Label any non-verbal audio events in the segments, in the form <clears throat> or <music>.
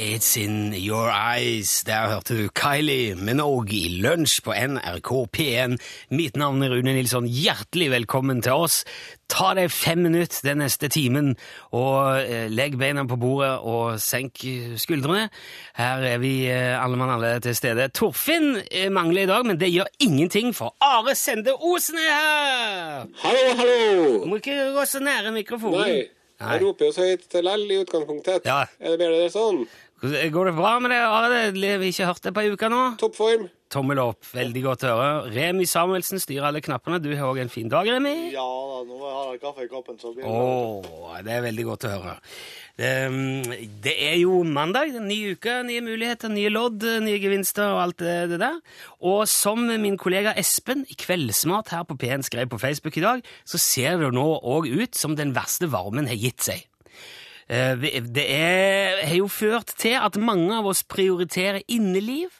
It's in your eyes. Der hørte du Kylie Minogue i Lunsj på NRK P1. Mitt navn er Rune Nilsson. Hjertelig velkommen til oss. Ta deg fem minutter den neste timen, og eh, legg beina på bordet og senk skuldrene. Her er vi eh, alle mann alle til stede. Torfinn eh, mangler i dag, men det gjør ingenting, for Are Sende Osen er her! Hallo, hallo! Du må ikke gå så nære mikrofonen. Nei, Nei. jeg roper jo så høyt til lell i utgangspunktet. Ja. Er det bedre sånn? Går det bra med deg, Are? Vi ikke hørt deg på ei uke nå? Toppform? Tommel opp. Veldig godt å høre. Remi Samuelsen styrer alle knappene. Du har òg en fin dag, Remi. Ja da, nå har jeg kaffe i koppen, så blir det Åh, det er veldig godt å høre. Det, det er jo mandag, det ny uke, nye muligheter, nye lodd, nye gevinster og alt det, det der. Og som min kollega Espen i Kveldsmat her på P1 skrev på Facebook i dag, så ser det nå òg ut som den verste varmen har gitt seg. Eh, Det er, har jo ført til at mange av oss prioriterer inneliv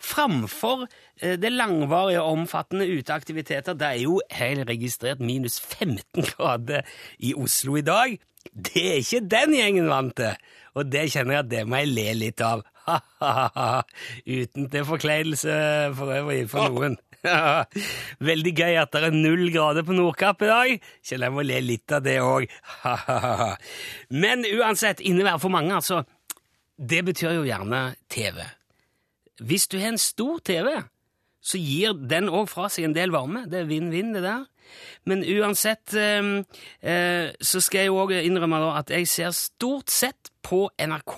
framfor eh, det langvarige og omfattende uteaktiviteter. Det er jo helt registrert minus 15 grader i Oslo i dag. Det er ikke den gjengen vant til, og det kjenner jeg at det må jeg le litt av. <laughs> Uten til forkleinelse for øvrig for noen. <laughs> Veldig gøy at det er null grader på Nordkapp i dag. Kjenner jeg må le litt av det òg. <laughs> Men uansett, innevær for mange, altså. Det betyr jo gjerne TV. Hvis du har en stor TV, så gir den òg fra seg en del varme. Det er vinn-vinn, det der. Men uansett eh, eh, så skal jeg jo òg innrømme at jeg ser stort sett på NRK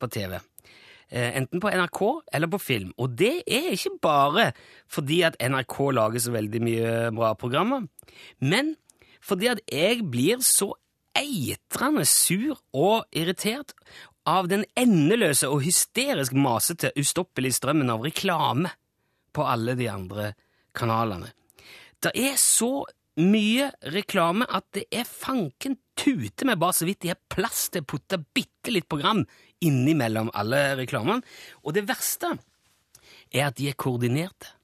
på TV. Eh, enten på NRK eller på film. Og det er ikke bare fordi at NRK lager så veldig mye bra programmer, men fordi at jeg blir så eitrende sur og irritert av den endeløse og hysterisk masete, ustoppelige strømmen av reklame på alle de andre kanalene. Det er så mye reklame at det er fanken tute vi bare så vidt de har plass til å putte bitte litt program innimellom alle reklamene. Og det verste er at de er koordinerte.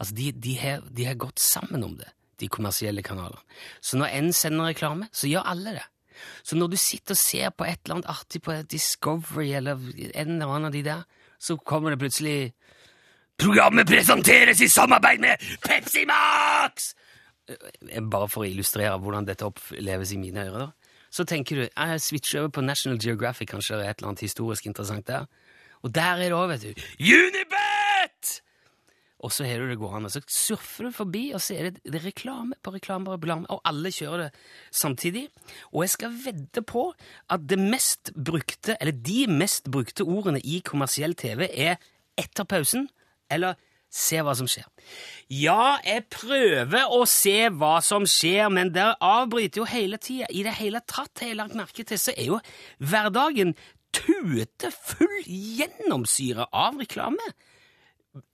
Altså, de, de, har, de har gått sammen om det, de kommersielle kanalene. Så når en sender reklame, så gjør alle det. Så når du sitter og ser på et eller annet artig på Discovery eller en eller annen av de der, så kommer det plutselig Programmet presenteres i samarbeid med Pepsi Max! Eh, Bare for å illustrere hvordan dette oppleves i mine ører. da. Så tenker du jeg switcher over på National Geographic, kanskje det er et eller annet historisk interessant der. Og der er det òg, vet du. Unibet! Og så har du det gående. Så surfer du forbi, og så er det, det er reklame på reklame på reklame, og alle kjører det samtidig. Og jeg skal vedde på at det mest brukte, eller de mest brukte ordene i kommersiell TV er etter pausen, eller se hva som skjer. Ja, jeg prøver å se hva som skjer, men det avbryter jo hele tida. I det hele tatt har jeg lagt merke til, så er jo hverdagen tutefull gjennomsyra av reklame.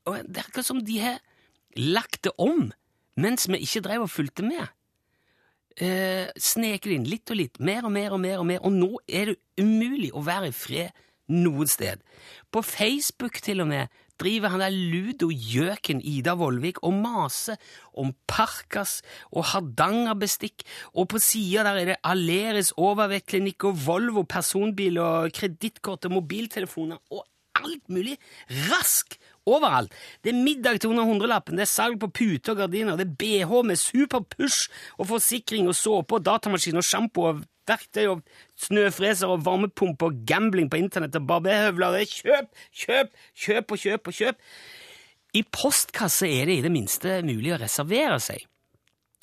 Og det er akkurat som de har lagt det om mens vi ikke drev og fulgte med. Eh, sneker inn litt og litt, mer og mer og mer, og mer, og nå er det umulig å være i fred noe sted. På Facebook til og med driver han der ludo-gjøken Ida Vollvik og maser om Parkas og Hardangerbestikk, og på sida der er det Aleris overvektklinikk og Volvo personbil og kredittkort og mobiltelefoner og alt mulig rask overalt. Det er middag til under hundrelappen, det er salg på puter og gardiner, det er BH med superpush og forsikring og såpe og datamaskin og sjampo og verktøy og snøfreser og varmepumpe og gambling på internett og barberhøvler. Er kjøp, kjøp, kjøp og kjøp og kjøp. I postkasse er det i det minste mulig å reservere seg.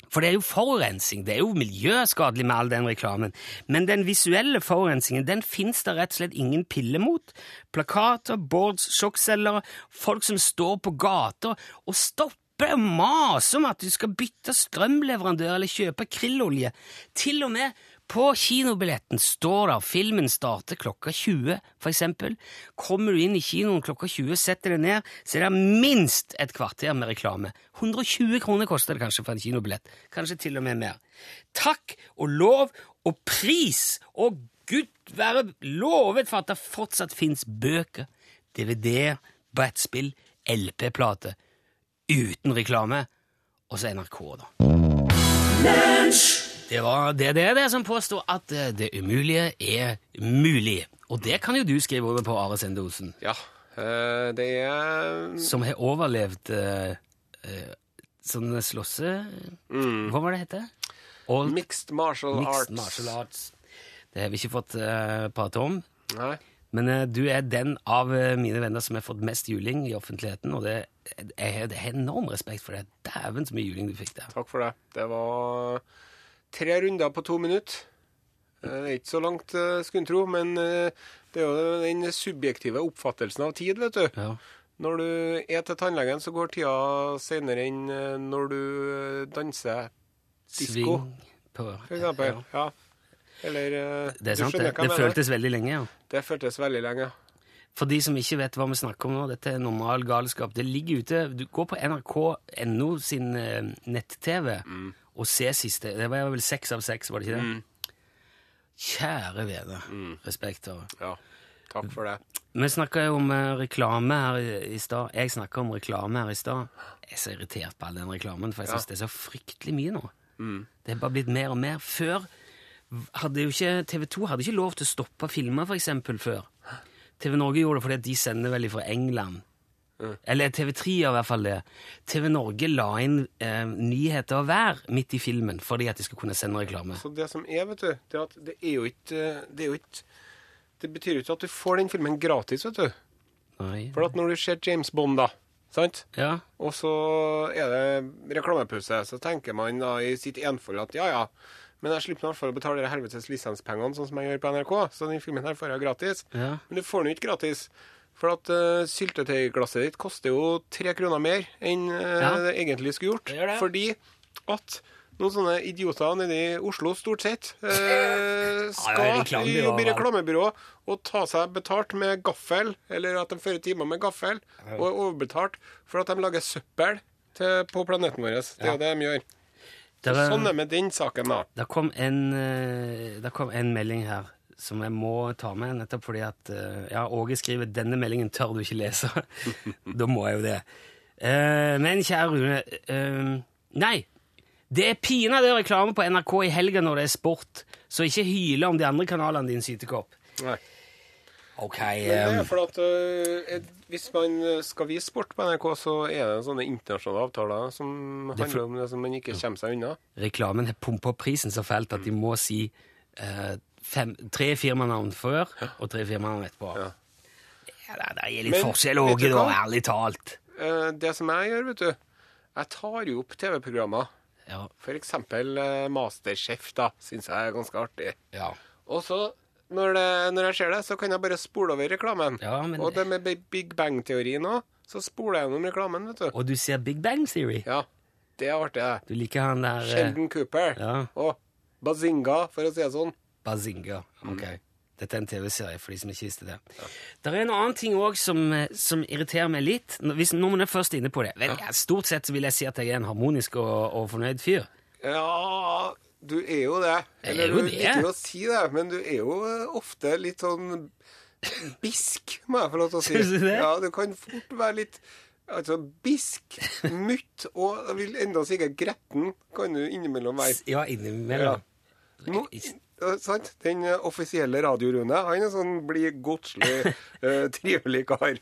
For det er jo forurensing, det er jo miljøskadelig med all den reklamen. Men den visuelle forurensingen den fins det rett og slett ingen pille mot. Plakater, boards, sjokkselgere, folk som står på gata og stopper og maser om at du skal bytte strømleverandør eller kjøpe krillolje. Til og med på kinobilletten står det filmen starter klokka 20, for eksempel. Kommer du inn i kinoen klokka 20, setter deg ned, så er det minst et kvarter med reklame. 120 kroner koster det kanskje for en kinobillett. Kanskje til og med mer. Takk og lov og pris og gud være lovet for at det fortsatt fins bøker, DVD, brettspill, LP-plate uten reklame. Og så NRK, da. Det var det, det, det som påstår at eh, det umulige er mulig. Og det kan jo du skrive over på Are Sendosen, Ja. eh, det er som har overlevd sånne slåsse... Mm. Hva var det hette? All mixed martial Mixed arts. martial arts. Det har vi ikke fått prate om. Nei. Men eh, du er den av eh, mine venner som har fått mest juling i offentligheten, og det, jeg har enorm respekt for det. Dæven så mye juling du fikk der. Takk for det. Det var tre runder på to minutter. Eh, Det er ikke så langt uh, skulle en tro, men eh, det er jo den subjektive oppfattelsen av tid, vet du. Ja. Når du er til tannlegen, så går tida senere enn eh, når du eh, danser disko, Sving på for eksempel. Ja. Ja. Eller eh, Det er sant, det. Det føltes veldig lenge, ja. Det føltes veldig lenge. For de som ikke vet hva vi snakker om nå, dette er normal galskap. Det ligger ute Du går på nrk.no sin eh, nett-TV Mm. Og se siste Det var vel seks av seks, var det ikke det? Kjære vene. Mm. Respekt. Og. Ja. Takk for det. Vi snakka jo om eh, reklame her i, stad. Jeg snakka om reklame her i stad. Jeg er så irritert på all den reklamen, for jeg syns det er så fryktelig mye nå. Mm. Det er bare blitt mer og mer. Før hadde jo ikke TV 2 hadde ikke lov til å stoppe filmer, eksempel, før. TV Norge gjorde det fordi de sender vel fra England. Eller TV3 gjør i hvert fall det. TV Norge la inn eh, nyheter og vær midt i filmen fordi at de skulle kunne sende reklame. Så det som er, vet du, det at det er jo ikke Det, er jo ikke, det betyr jo ikke at du får den filmen gratis, vet du. Nei. For at når du ser James Bond, da, sant? Ja. Og så er det reklamepause, så tenker man da i sitt enfold at ja, ja, men jeg slipper i hvert fall å betale de helvetes lisenspengene, sånn som jeg gjør på NRK, så den filmen her får jeg gratis. Ja. Men du får den jo ikke gratis. For at uh, syltetøyglasset ditt koster jo tre kroner mer enn uh, Ja. det egentlig skulle gjort. Det det. Fordi at noen sånne idioter nede i Oslo, stort sett, eh, <laughs> skal jobbe i reklamebyrå og ta seg betalt med gaffel, eller at de fører timer med gaffel, og er overbetalt for at de lager søppel til, på planeten vår. Det er ja. det de gjør. Det var, Sånn er det med den saken, da. Det kom en, eh, det kom en melding her som jeg må ta med, nettopp fordi at eh, ja, Åge skriver 'denne meldingen tør du ikke lese'. <laughs> da må jeg jo det. Eh, men kjære Rune eh, Nei, det er pinadø reklame på NRK i helga når det er sport, så ikke hyle om de andre kanalene, din sytekopp. Nei. Ok, Men det for at uh, Hvis man skal vise sport på NRK, så er det sånne internasjonale avtaler som er handler om det som man ikke kommer seg unna. reklamen har pumpa prisen så fælt at de må si eh, fem, tre firmanavn før og tre firmanavn etterpå. Ja. Ja, det, er litt Men, forskjell, òg, da, ærlig talt. Eh, Det som jeg gjør, vet du Jeg tar jo opp TV-programmer. Ja, For eksempel eh, Masterchef, da. Syns jeg er ganske artig. ja. Og så, når, det, når jeg ser det, så kan jeg bare spole over reklamen. Ja, men- Og det med Big Bang-teorien òg, så spoler jeg gjennom reklamen, vet du. Og du ser Big Bang Theory. Ja, det er artig. Du liker han der eh, Sheldon Cooper. ja. Og Bazinga, for å si det sånn. Bazinga. Ok. Dette er en TV-serie, for de som ikke visste det. Det er en annen ting òg som, eh, som irriterer meg litt. Hvis, når man er først inne på det vel, ja, Stort sett så vil jeg si at jeg er en harmonisk og, og fornøyd fyr. Ja, du er jo det. Eller er jo du det. liker å si det, men du er jo eh, ofte litt sånn bisk, må jeg få lov til å si. Synes du det? Ja, du kan fort være litt Altså bisk, mutt og jeg vil enda sikkert gretten kan du innimellom være. Ja, innimellom. Nå, ja, sant? Den eh, offisielle Radio-Rune, han er sånn blid, godslig, uh, <laughs> trivelig kar.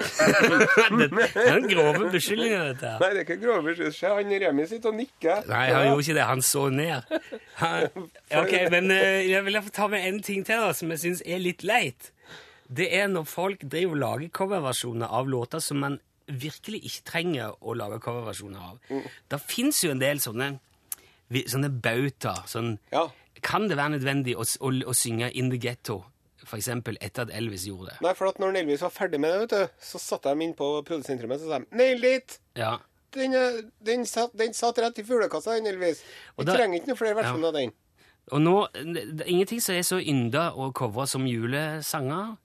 det er en grove beskyldninger, dette. Nei, det er ikke grove beskyldninger. Se, han Remi sitter og nikker. Nei, han gjorde ikke det. Han så ned. Han, <laughs> ok, men eh, jeg vil ta med en ting til da, som jeg syns er litt leit. Det er når folk driver og lager coverversjoner av låter som man virkelig ikke trenger å lage coverversjoner av. Det fins jo en del sånne, sånne bauta. Sånn, Ja. Kan det være nødvendig å, å, å synge In The Ghetto, for eksempel, etter at Elvis gjorde det? Nei, for at når Elvis var ferdig med det, vet du, så satt de inn på produsentrommet og sa de, Nailed it! Ja. Den, er- den, satt, den satt rett i fuglekassa, den Elvis. Vi da- trenger ikke noen flere versjoner av den. Og nå, det er ingenting som er så ynda å covre som julesanger.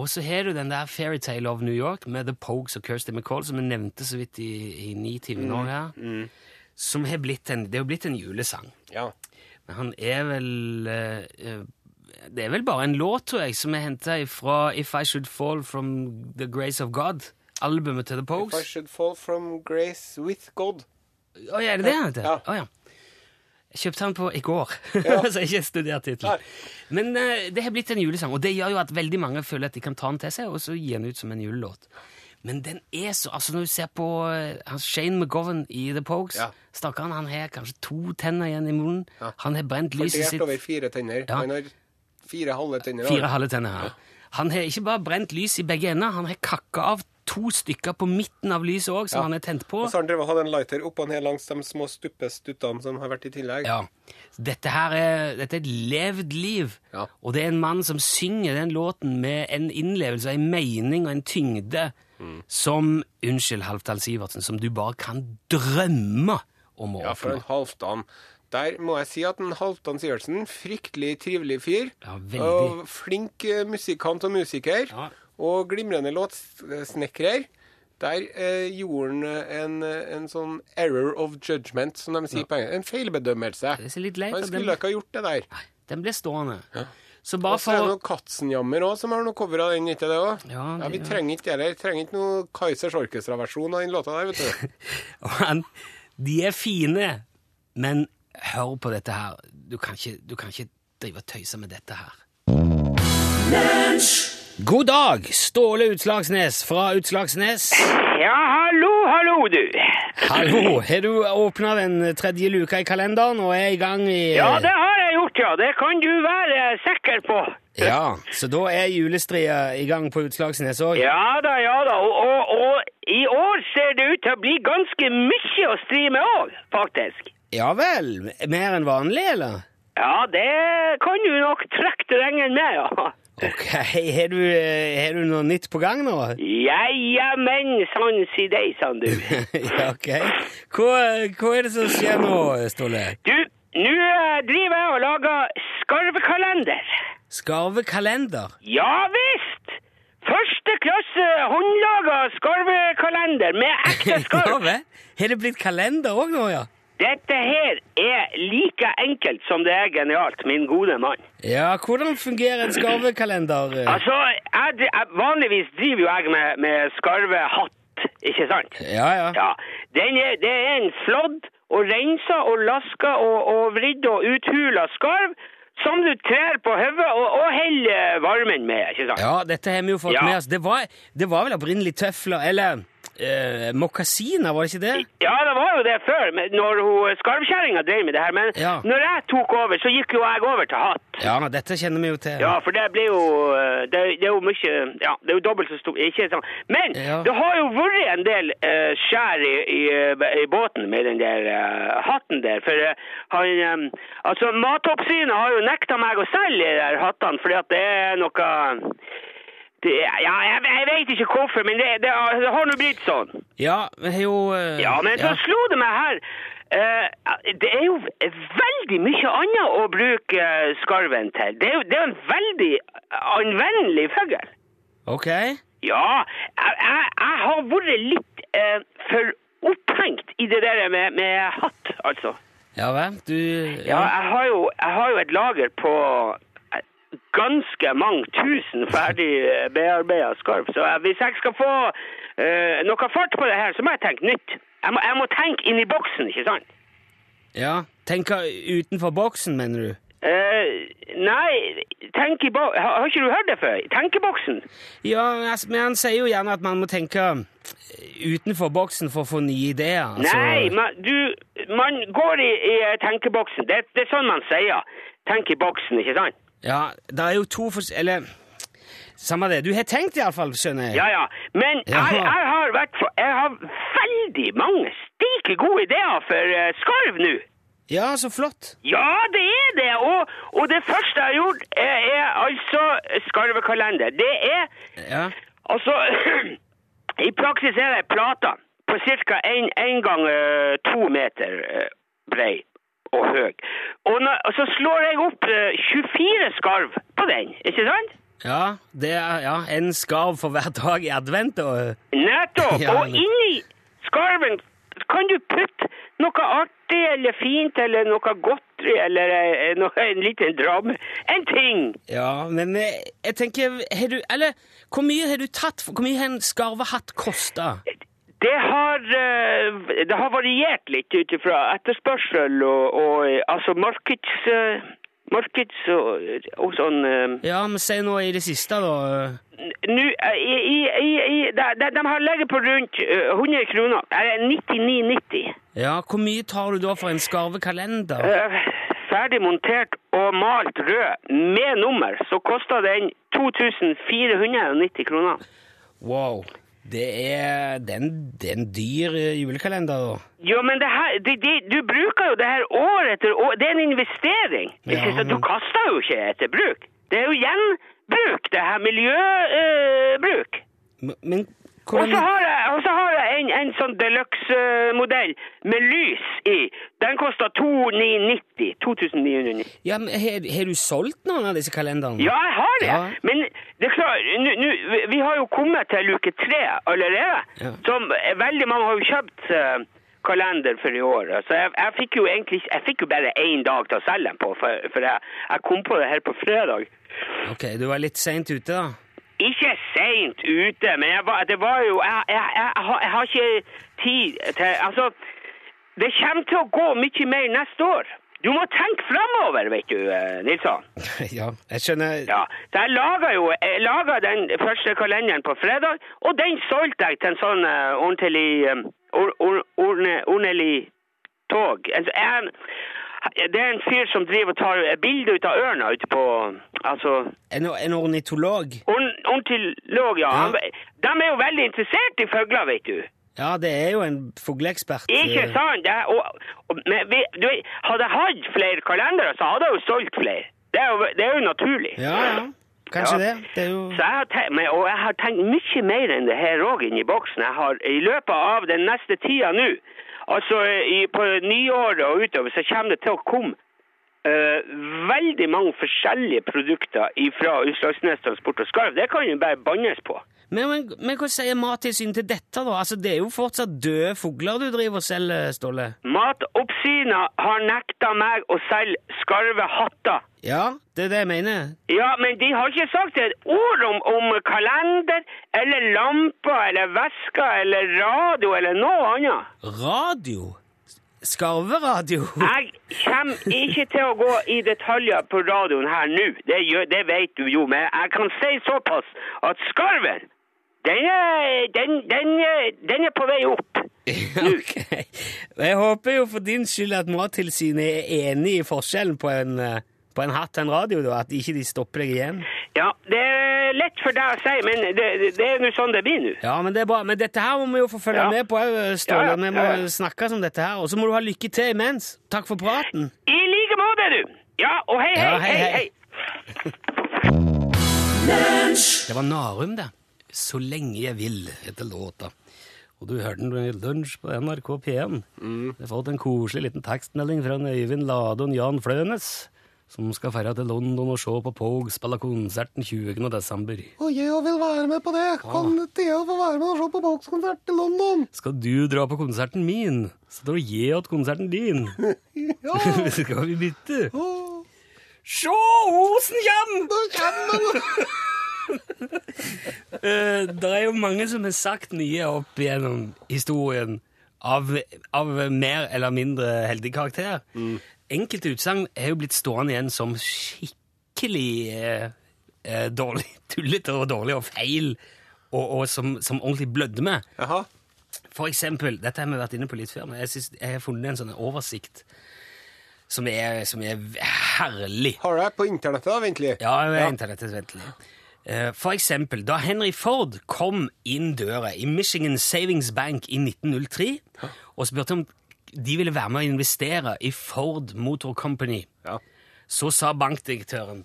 Og så har du den der Fairytale of New York med The Pogues og Kirsty McCall, som jeg nevnte så vidt i, i ni timer nå her. Som har blitt en, det er blitt en julesang. Ja. Han er vel eh, eh, Det er vel bare en låt, tror jeg, som er henta fra If I Should Fall From The Grace of God albumet til The If I should fall from grace with God. Å ja, er det det han heter? Ja. Oh, ja. Jeg kjøpte den på i går, <laughs> Ja. så jeg har ikke studert tittelen. Men uh, det har blitt en julesang, og det gjør jo at veldig mange føler at de kan ta den til seg, og så gi den ut som en julelåt. Men den er så altså Når du ser på eh, han Shane McGovern i The Pogues Ja. Stakkaren, han har kanskje to tenner igjen i munnen. Ja. Han har brent lyset Fordelt sitt over fire tenner. Ja. Han har fire halve tenner. Fire halve tenner ja. Han har ikke bare brent lys i begge ender, han har kakka av to stykker på midten av lyset òg, som Ja. han har tent på. Og så har han drevet hatt en lighter oppå ned langs de små stuppestuttene som har vært i tillegg. Ja. Dette her er, dette er et levd liv, Ja. og det er en mann som synger den låten med en innlevelse en mening og en tyngde Mm. som Unnskyld, Halvdan Sivertsen, som du bare kan drømme om å Ja, for en oppnå. Halvdan. Der må jeg si at en Halvdan Sivertsen, fryktelig trivelig fyr. Ja. Og flink eh, musikant og musiker. Ja. Og glimrende låtsnekrer. Der eh, gjorde han eh, en, eh, en sånn error of judgment, som de sier på engelsk. En feilbedømmelse. Det er litt leit Han skulle ikke ha gjort det der. Den ble stående. Så bare Og så er det for noe Katzenjammer òg, som har noe cover av den, ikke det òg? Ja, ja, vi trenger ikke det Vi Trenger ikke noe Kaizers Orkestra-versjon av den låta der, vet du. <laughs> De er fine, men hør på dette her. Du kan ikke, du kan ikke drive og tøyse med dette her. God dag, Ståle Utslagsnes fra Utslagsnes. Ja, hallo, hallo, du. Hallo, har du åpna den tredje luka i kalenderen og er i gang i Ja, det har gjort, ja. Det kan du være sikker på. Ja, så da er julestria i gang på Utslagsnes òg? Ja da, ja da. Og, og, og i år ser det ut til å bli ganske mye å stri med òg, faktisk. Ja vel. Mer enn vanlig, eller? Ja, det kan du nok trekke regne med, ja. Ok, har du, har du noe nytt på gang nå? Jajamenn, sann si deg, sann du. <laughs> ja, ok. Hva, hva er det som skjer nå, Ståle? Du, nå eh, driver jeg og lager skarvekalender. Skarvekalender? Ja visst! Første klasse håndlaga skarvekalender med ekte <laughs> skarv. Har det blitt kalender òg nå, ja? Dette her er like enkelt som det er genialt, min gode mann. Ja, hvordan fungerer en skarvekalender? Altså, jeg, jeg, vanligvis driver jo jeg med, med skarvehatt, ikke sant? Ja, ja. Ja, den er, det er en flådd og rensa og laska og, og vridd og uthula skarv som du trær på hodet og, og holder varmen med, ikke sant? Ja, dette har vi jo fått Ja. med oss. Det var, det var vel opprinnelig tøfler, eller eh, mokkasiner, var det ikke det? Ja, det var jo det før, når hun skarvkjerringa drev med det her. Men Ja. når jeg tok over, så gikk jo jeg over til hatt. Ja, dette kjenner vi jo til. Ja, for det blir jo eh, Det, det er jo mye Ja, det er jo dobbelt så stort. Ikke sånn. Men Ja. det har jo vært en del uh, skjær i, i, i båten med den der uh, hatten der. For uh, han um, Altså, Matoppsynet har jo nekta meg å selge de der hattene fordi at det er noe det, ja, jeg, jeg vet ikke hvorfor, men det, det, har- det har nå blitt sånn. Ja, men jo uh, Ja, men så slo det meg her uh, Det er jo veldig mye annet å bruke eh, skarven til. Det er jo det er en veldig anvendelig fugl. Ok. Ja, jeg, jeg, jeg har vært litt uh, for opphengt i det der med, med hatt, altså. Ja vel, du Ja, jeg har jo, jeg har jo et lager på ganske mange tusen ferdig eh, bearbeida skarv. Så hvis jeg skal få uh, noe fart på det her, så må jeg tenke nytt. Jeg må, jeg må tenke inn i boksen, ikke sant? Ja, Tenke utenfor boksen, mener du? Uh, nei, tenk i bo har, har ikke du hørt det før? Tenkeboksen? Ja, altså, men han sier jo gjerne at man må tenke utenfor boksen for å få nye ideer. altså. Nei, man, du, man går i, i tenkeboksen. Det, det er sånn man sier. Tenk i boksen, ikke sant? Ja, det er jo to for... Eller samme det. Du har tenkt iallfall, skjønner jeg. Ja, ja. Men ja. jeg, jeg, har vært for, jeg har veldig mange stikke gode ideer for uh, skarv nå. Ja, så flott. Ja, det er det. Og, og det første jeg har gjort, er, er altså skarvekalender. Det er Ja. Altså <clears throat> I praksis er det plater på ca. én gang uh, to meter uh, brei og høy. Og, når, og så slår jeg opp eh, 24 skarv på den, ikke sant? Ja, det er ja, en skarv for hver dag i advent. Og, Nettopp! <laughs> Ja, og inni skarven kan du putte noe artig eller fint eller noe godteri eller eh, noe, en liten dramme. En ting! Ja, men eh, jeg tenker har du, Eller hvor mye har du tatt Hvor mye har en skarvehatt kosta? Det har, eh, det har variert litt ut ifra etterspørsel og, og altså markeds... eh, Markeds og, og sånn eh, Ja, men si noe i det siste, da. Nå, i, i, i, de, de, har ligget på rundt eh, 100 kroner. Eller 99,90. Ja, Hvor mye tar du da for en skarvekalender? Ferdig montert og malt rød med nummer, så koster den 2490 kroner. Wow. Det er, den, den dyr eh, julekalender. Jo, men det her, det, det, du bruker jo det her år etter år. Det er en investering. Ja, sant? Du kaster jo ikke etter bruk. Det er jo gjenbruk, det her miljøbruk. Men, men Og så har jeg, har en, en sånn deluxe-modell med lys i. Den koster 2990. 2990. ja, men har, har du solgt noen av disse kalenderne? Ja, jeg har det. Ja. Men det er klart, nu, nu, vi- har jo kommet til uke tre allerede. Ja. Som veldig mange har jo kjøpt uh, kalender for i år. Så jeg, jeg fikk jo egentlig jeg fikk jo bare én dag til å selge den på, for, for jeg, jeg kom på det her på fredag. Ok, du var litt seint ute, da. Ikke seint ute, men jeg var, det var jo jeg, jeg har ikke tid til Altså, det kommer til å gå mye mer neste år. Du må tenke framover, vet du, eh, Nilsson. <laughs> ja, jeg skjønner. Ja, så jeg laga jo jeg laget den første kalenderen på fredag, og den solgte jeg til en sånn uh, ordentlig um, or, or, orne, ordentlig tog. Altså, jeg, det er en fyr som driver og tar bilder ut av ørna ute på Altså En, en ornitolog? Or, ornitolog, ja. Ja. Han, de er jo veldig interessert i fugler, vet du. Ja, det er jo en fugleekspert. Ikke sant? Det og, og, men, vi, du, hadde jeg hatt flere kalendere, så hadde jeg jo solgt flere. Det er jo, det er jo naturlig. Ja, ja. Kanskje Ja. det. Det jo Så jeg tenkt, men, og jeg har tenkt mye mer enn det her òg inni boksen. Jeg har I løpet av den neste tida nå, altså i, på nyåret og utover, så kommer det til å komme eh, veldig mange forskjellige produkter fra Utslagsnes Transport og Skarv. Det kan jo bare bannes på. Men, men, men hva sier Mattilsynet til dette, da? Altså, Det er jo fortsatt døde fugler du driver og selger, Ståle. Matoppsynet har nekta meg å selge skarvehatter. Ja, det er det jeg mener. Ja, men de har ikke sagt et ord om, om kalender, eller lamper, eller vesker, eller radio, eller noe annet. Radio? Skarveradio? Jeg kommer ikke til å gå i detaljer på radioen her nå, det, det vet du jo, men jeg kan si såpass at skarven, den er, den, den, er- den er på vei opp. <laughs> ok. Jeg håper jo for din skyld at Mattilsynet er enig i forskjellen på en, eh, på en hatt til en radio, da, at ikke de stopper deg igjen. Ja, det er lett for deg å si, men det, det, er jo sånn det blir nå. Ja, men det er bra. Men dette her må vi jo få følge Ja. med på òg, Ståle. Ja, ja, Vi må snakkes om dette her. Og så må du ha lykke til imens. Takk for praten. I like måte, du. Ja, og hei, hei, Ja, hei, hei, hei. hei. Det var Narum, det. Så lenge jeg vil, heter låta. Og du hørte den i lunsj på NRK P1. Jeg har fått en koselig liten tekstmelding fra Øyvind Lade og Jan Flønes, som skal feire til London og se på Pogue spille konserten 20. desember. Og jeg vil være med på det. Kan Thea få være med og se på Pogues-konsert i London? Skal du dra på konserten min, så drar jeg igjen konserten din. <laughs> Ja. <laughs> skal vi bytte? Åh, Sjå, osen kjem! Da kjem han! <laughs> Eh, det er jo mange som har sagt mye opp gjennom historien av, av mer eller mindre heldig karakter. Enkelte utsagn er jo blitt stående igjen som skikkelig eh, eh, dårlig, <laughs> tullete og dårlig og feil, og, og som, som ordentlig blødde med. Jaha. For eksempel, dette har vi vært inne på litt før, men jeg, synes, jeg har funnet en sånn oversikt som er, som er herlig. Har du det på internettet, da, ventelig? Ja, ja. internettet ventelig. Eh, For eksempel, da Henry Ford kom inn døra i Michigan Savings Bank i 1903 og spurte om de ville være med å investere i Ford Motor Company, Ja. så sa bankdirektøren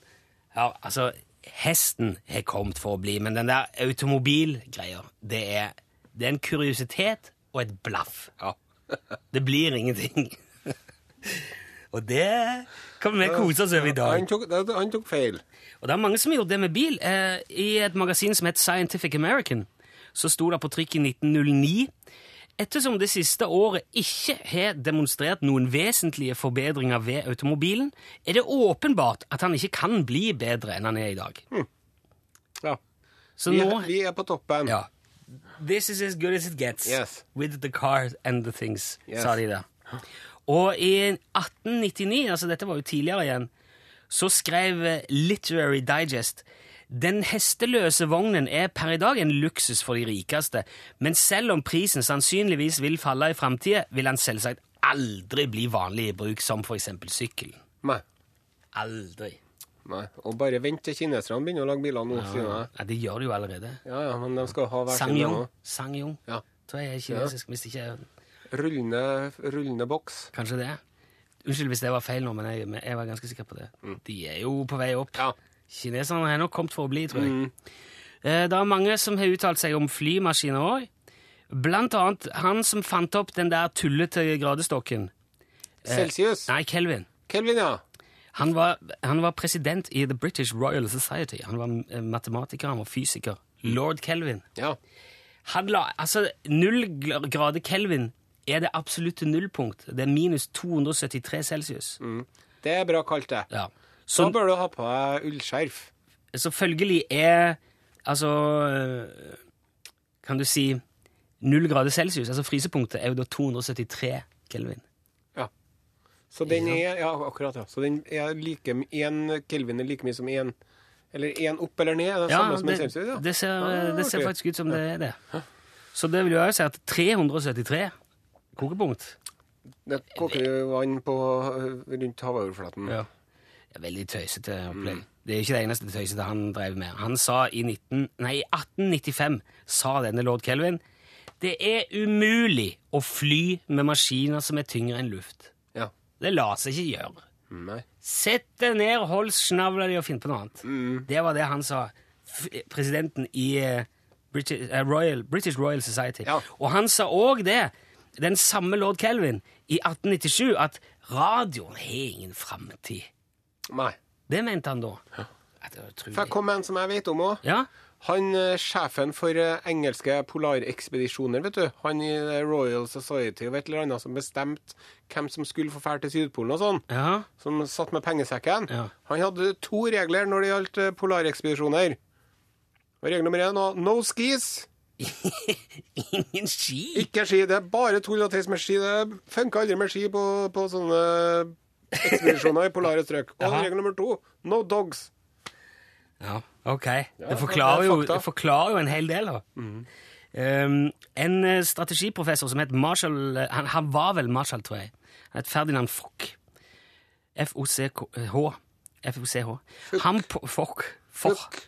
ja, altså, hesten har kommet for å bli, men den der automobilgreia, det det er en kuriositet og et blaff. Ja. <laughs> Det blir ingenting. <laughs> og det kan vi kose oss over i dag. Han tok, han tok feil. Og det er mange som har gjort det med bil. Eh, I et magasin som het Scientific American, så sto det på trykk i 1909 Ettersom det siste året ikke har demonstrert noen vesentlige forbedringer ved automobilen, er det åpenbart at han ikke kan bli bedre enn han er i dag. Ja. Så Vi, nå vi er på toppen. Ja. This is as good as it gets Yes. with the car and the things, Yes. sa de der. Og i 1899, altså dette var jo tidligere igjen, så skrev Literary Digest den hesteløse vognen er per i dag en luksus for de rikeste, men selv om prisen sannsynligvis vil falle i framtida, vil han selvsagt aldri bli vanlig i bruk som eksempel sykkel. Nei. Aldri. Nei. Og bare vent til kineserne begynner å lage biler nå, Ja. Ja, det gjør de jo allerede. Ja, ja, men de skal ha hver sin Sangyong. nå. Sangyong. Ja. Tror jeg er kinesisk, hvis ikke Rullende, rullende boks. Kanskje det. Unnskyld hvis det var feil nå, men jeg, jeg var ganske sikker på det. De er jo på vei opp. Ja. Kineserne har nok kommet for å bli, tror jeg. Mm. Det er mange som har uttalt seg om flymaskiner òg. Blant annet han som fant opp den der tullete gradestokken. Celsius. Nei, Kelvin. Kelvin, ja. Han var, han var president i The British Royal Society. Han var eh, matematiker, han var fysiker. Lord Kelvin. Ja. Han la, altså, Null grader Kelvin er det absolutte nullpunkt. Det er minus 273 celsius. Det er bra kalt, det. Ja. Så da bør du ha på deg ullskjerf. Så følgelig er altså Kan du si null grader celsius, altså frysepunktet, er jo da 273 kelvin. Ja. Så den er Ja, akkurat, ja. Så den er like Én kelvin er like mye som én Eller én opp eller ned? Er det Ja, samme som en celsius? Ja. det, ser, Ah, det ser faktisk ut som det er det. Så det vil jo si at 373 kokepunkt Det koker jo vann på, rundt havoverflaten. ja. Veldig tøysete opplegg. Det er ikke det eneste tøysete han drev med. Han sa i 19, nei, 1895 sa denne lord Kelvin det er umulig å fly med maskiner som er tyngre enn luft. Ja. Det lar seg ikke gjøre. Nei. Sett deg ned, hold snavla di og finn på noe annet. Det var det han sa. F presidenten i eh, British, uh, Royal, British Royal Society. Ja. Og han sa òg det, den samme lord Kelvin, i 1897, at radioen har ingen framtid. Nei. Det mente han da. Ja. For jeg komme med en som jeg vet om òg. Ja, Han eh, sjefen for eh, engelske polarekspedisjoner, vet du. Han i eh, Royal Society og et eller annet som bestemte hvem som skulle få fære til Sydpolen og sånn. ja, Som satt med pengesekken. Ja. Han hadde to regler når det gjaldt polarekspedisjoner. Og regel nummer én var no skis. <laughs> ingen ski. Ikke ski. Det er bare tull og tøys med ski. Det funka aldri med ski på, på sånne ekspedisjoner i polare strøk. Og Jaha. regel nummer to no dogs. Ja, ok. det, forklarer er jo, det forklarer jo en hel del, da. Um, en eh, strategiprofessor som het Marshall eh, han, han var vel Marshall, tror jeg. Han het Ferdinand Fock. F-O-C-H. F-O-C-H. Han på, Fock. Fock.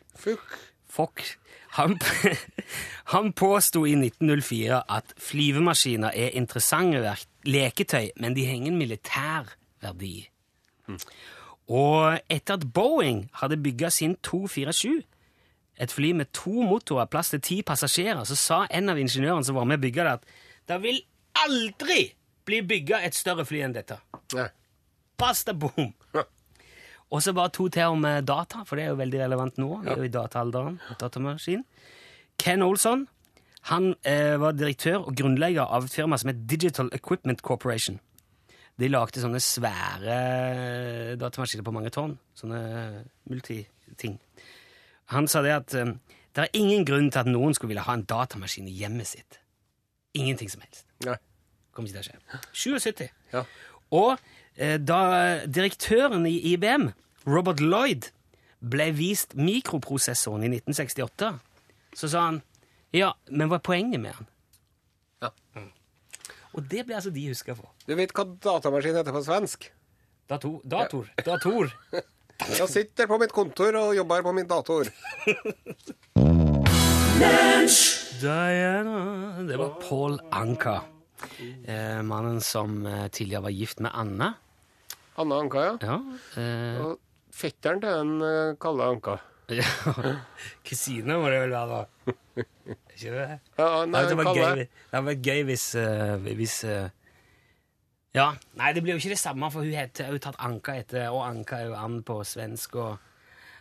Fuck. Han, <laughs> han påsto i 1904 at flyvemaskiner er interessante leketøy, men de har ingen militær verdi. Og etter at Boeing hadde bygga sin 247, et fly med to motorer, plass til ti passasjerer, så sa en av ingeniørene som var med å bygge det, at det vil aldri bli bygga et større fly enn dette. Nei. Basta boom! Og så bare to til om eh, data, for det er jo veldig relevant nå. Det er jo i dataalderen. Datamaskin. Ken Olson han eh, var direktør og grunnlegger av et firma som het Digital Equipment Corporation. De lagde sånne svære eh, datamaskiner på mange tonn. Sånne multiting. Han sa det at eh, det er ingen grunn til at noen skulle ville ha en datamaskin i hjemmet sitt. Ingenting som helst. Nei. Kommer ikke til å skje. 77. Ja. Og eh, da direktøren i IBM, Robert Lloyd, ble vist mikroprosessoren i 1968, så sa han ja, men hva er poenget med den? Ja. Og det ble altså de huska for. Du vet hva datamaskin heter på svensk? Dator. Dator. <laughs> Dator. Jeg sitter på mitt kontor og jobber på min dator. Diana Det var Paul Anka. Eh, mannen som eh, tidligere var gift med Anna. Anna Anka, ja. Ja. Eh, Og fetteren til den uh, Anka. <laughs> ja. Kusine må det vel være, da. <laughs> Ikke det? Ja, nei, det, var gøy, det hadde vært gøy hvis, uh, hvis uh, Ja. Nei, det blir jo ikke det samme, for hun har jo tatt Anka etter Og Anka er jo and på svensk. og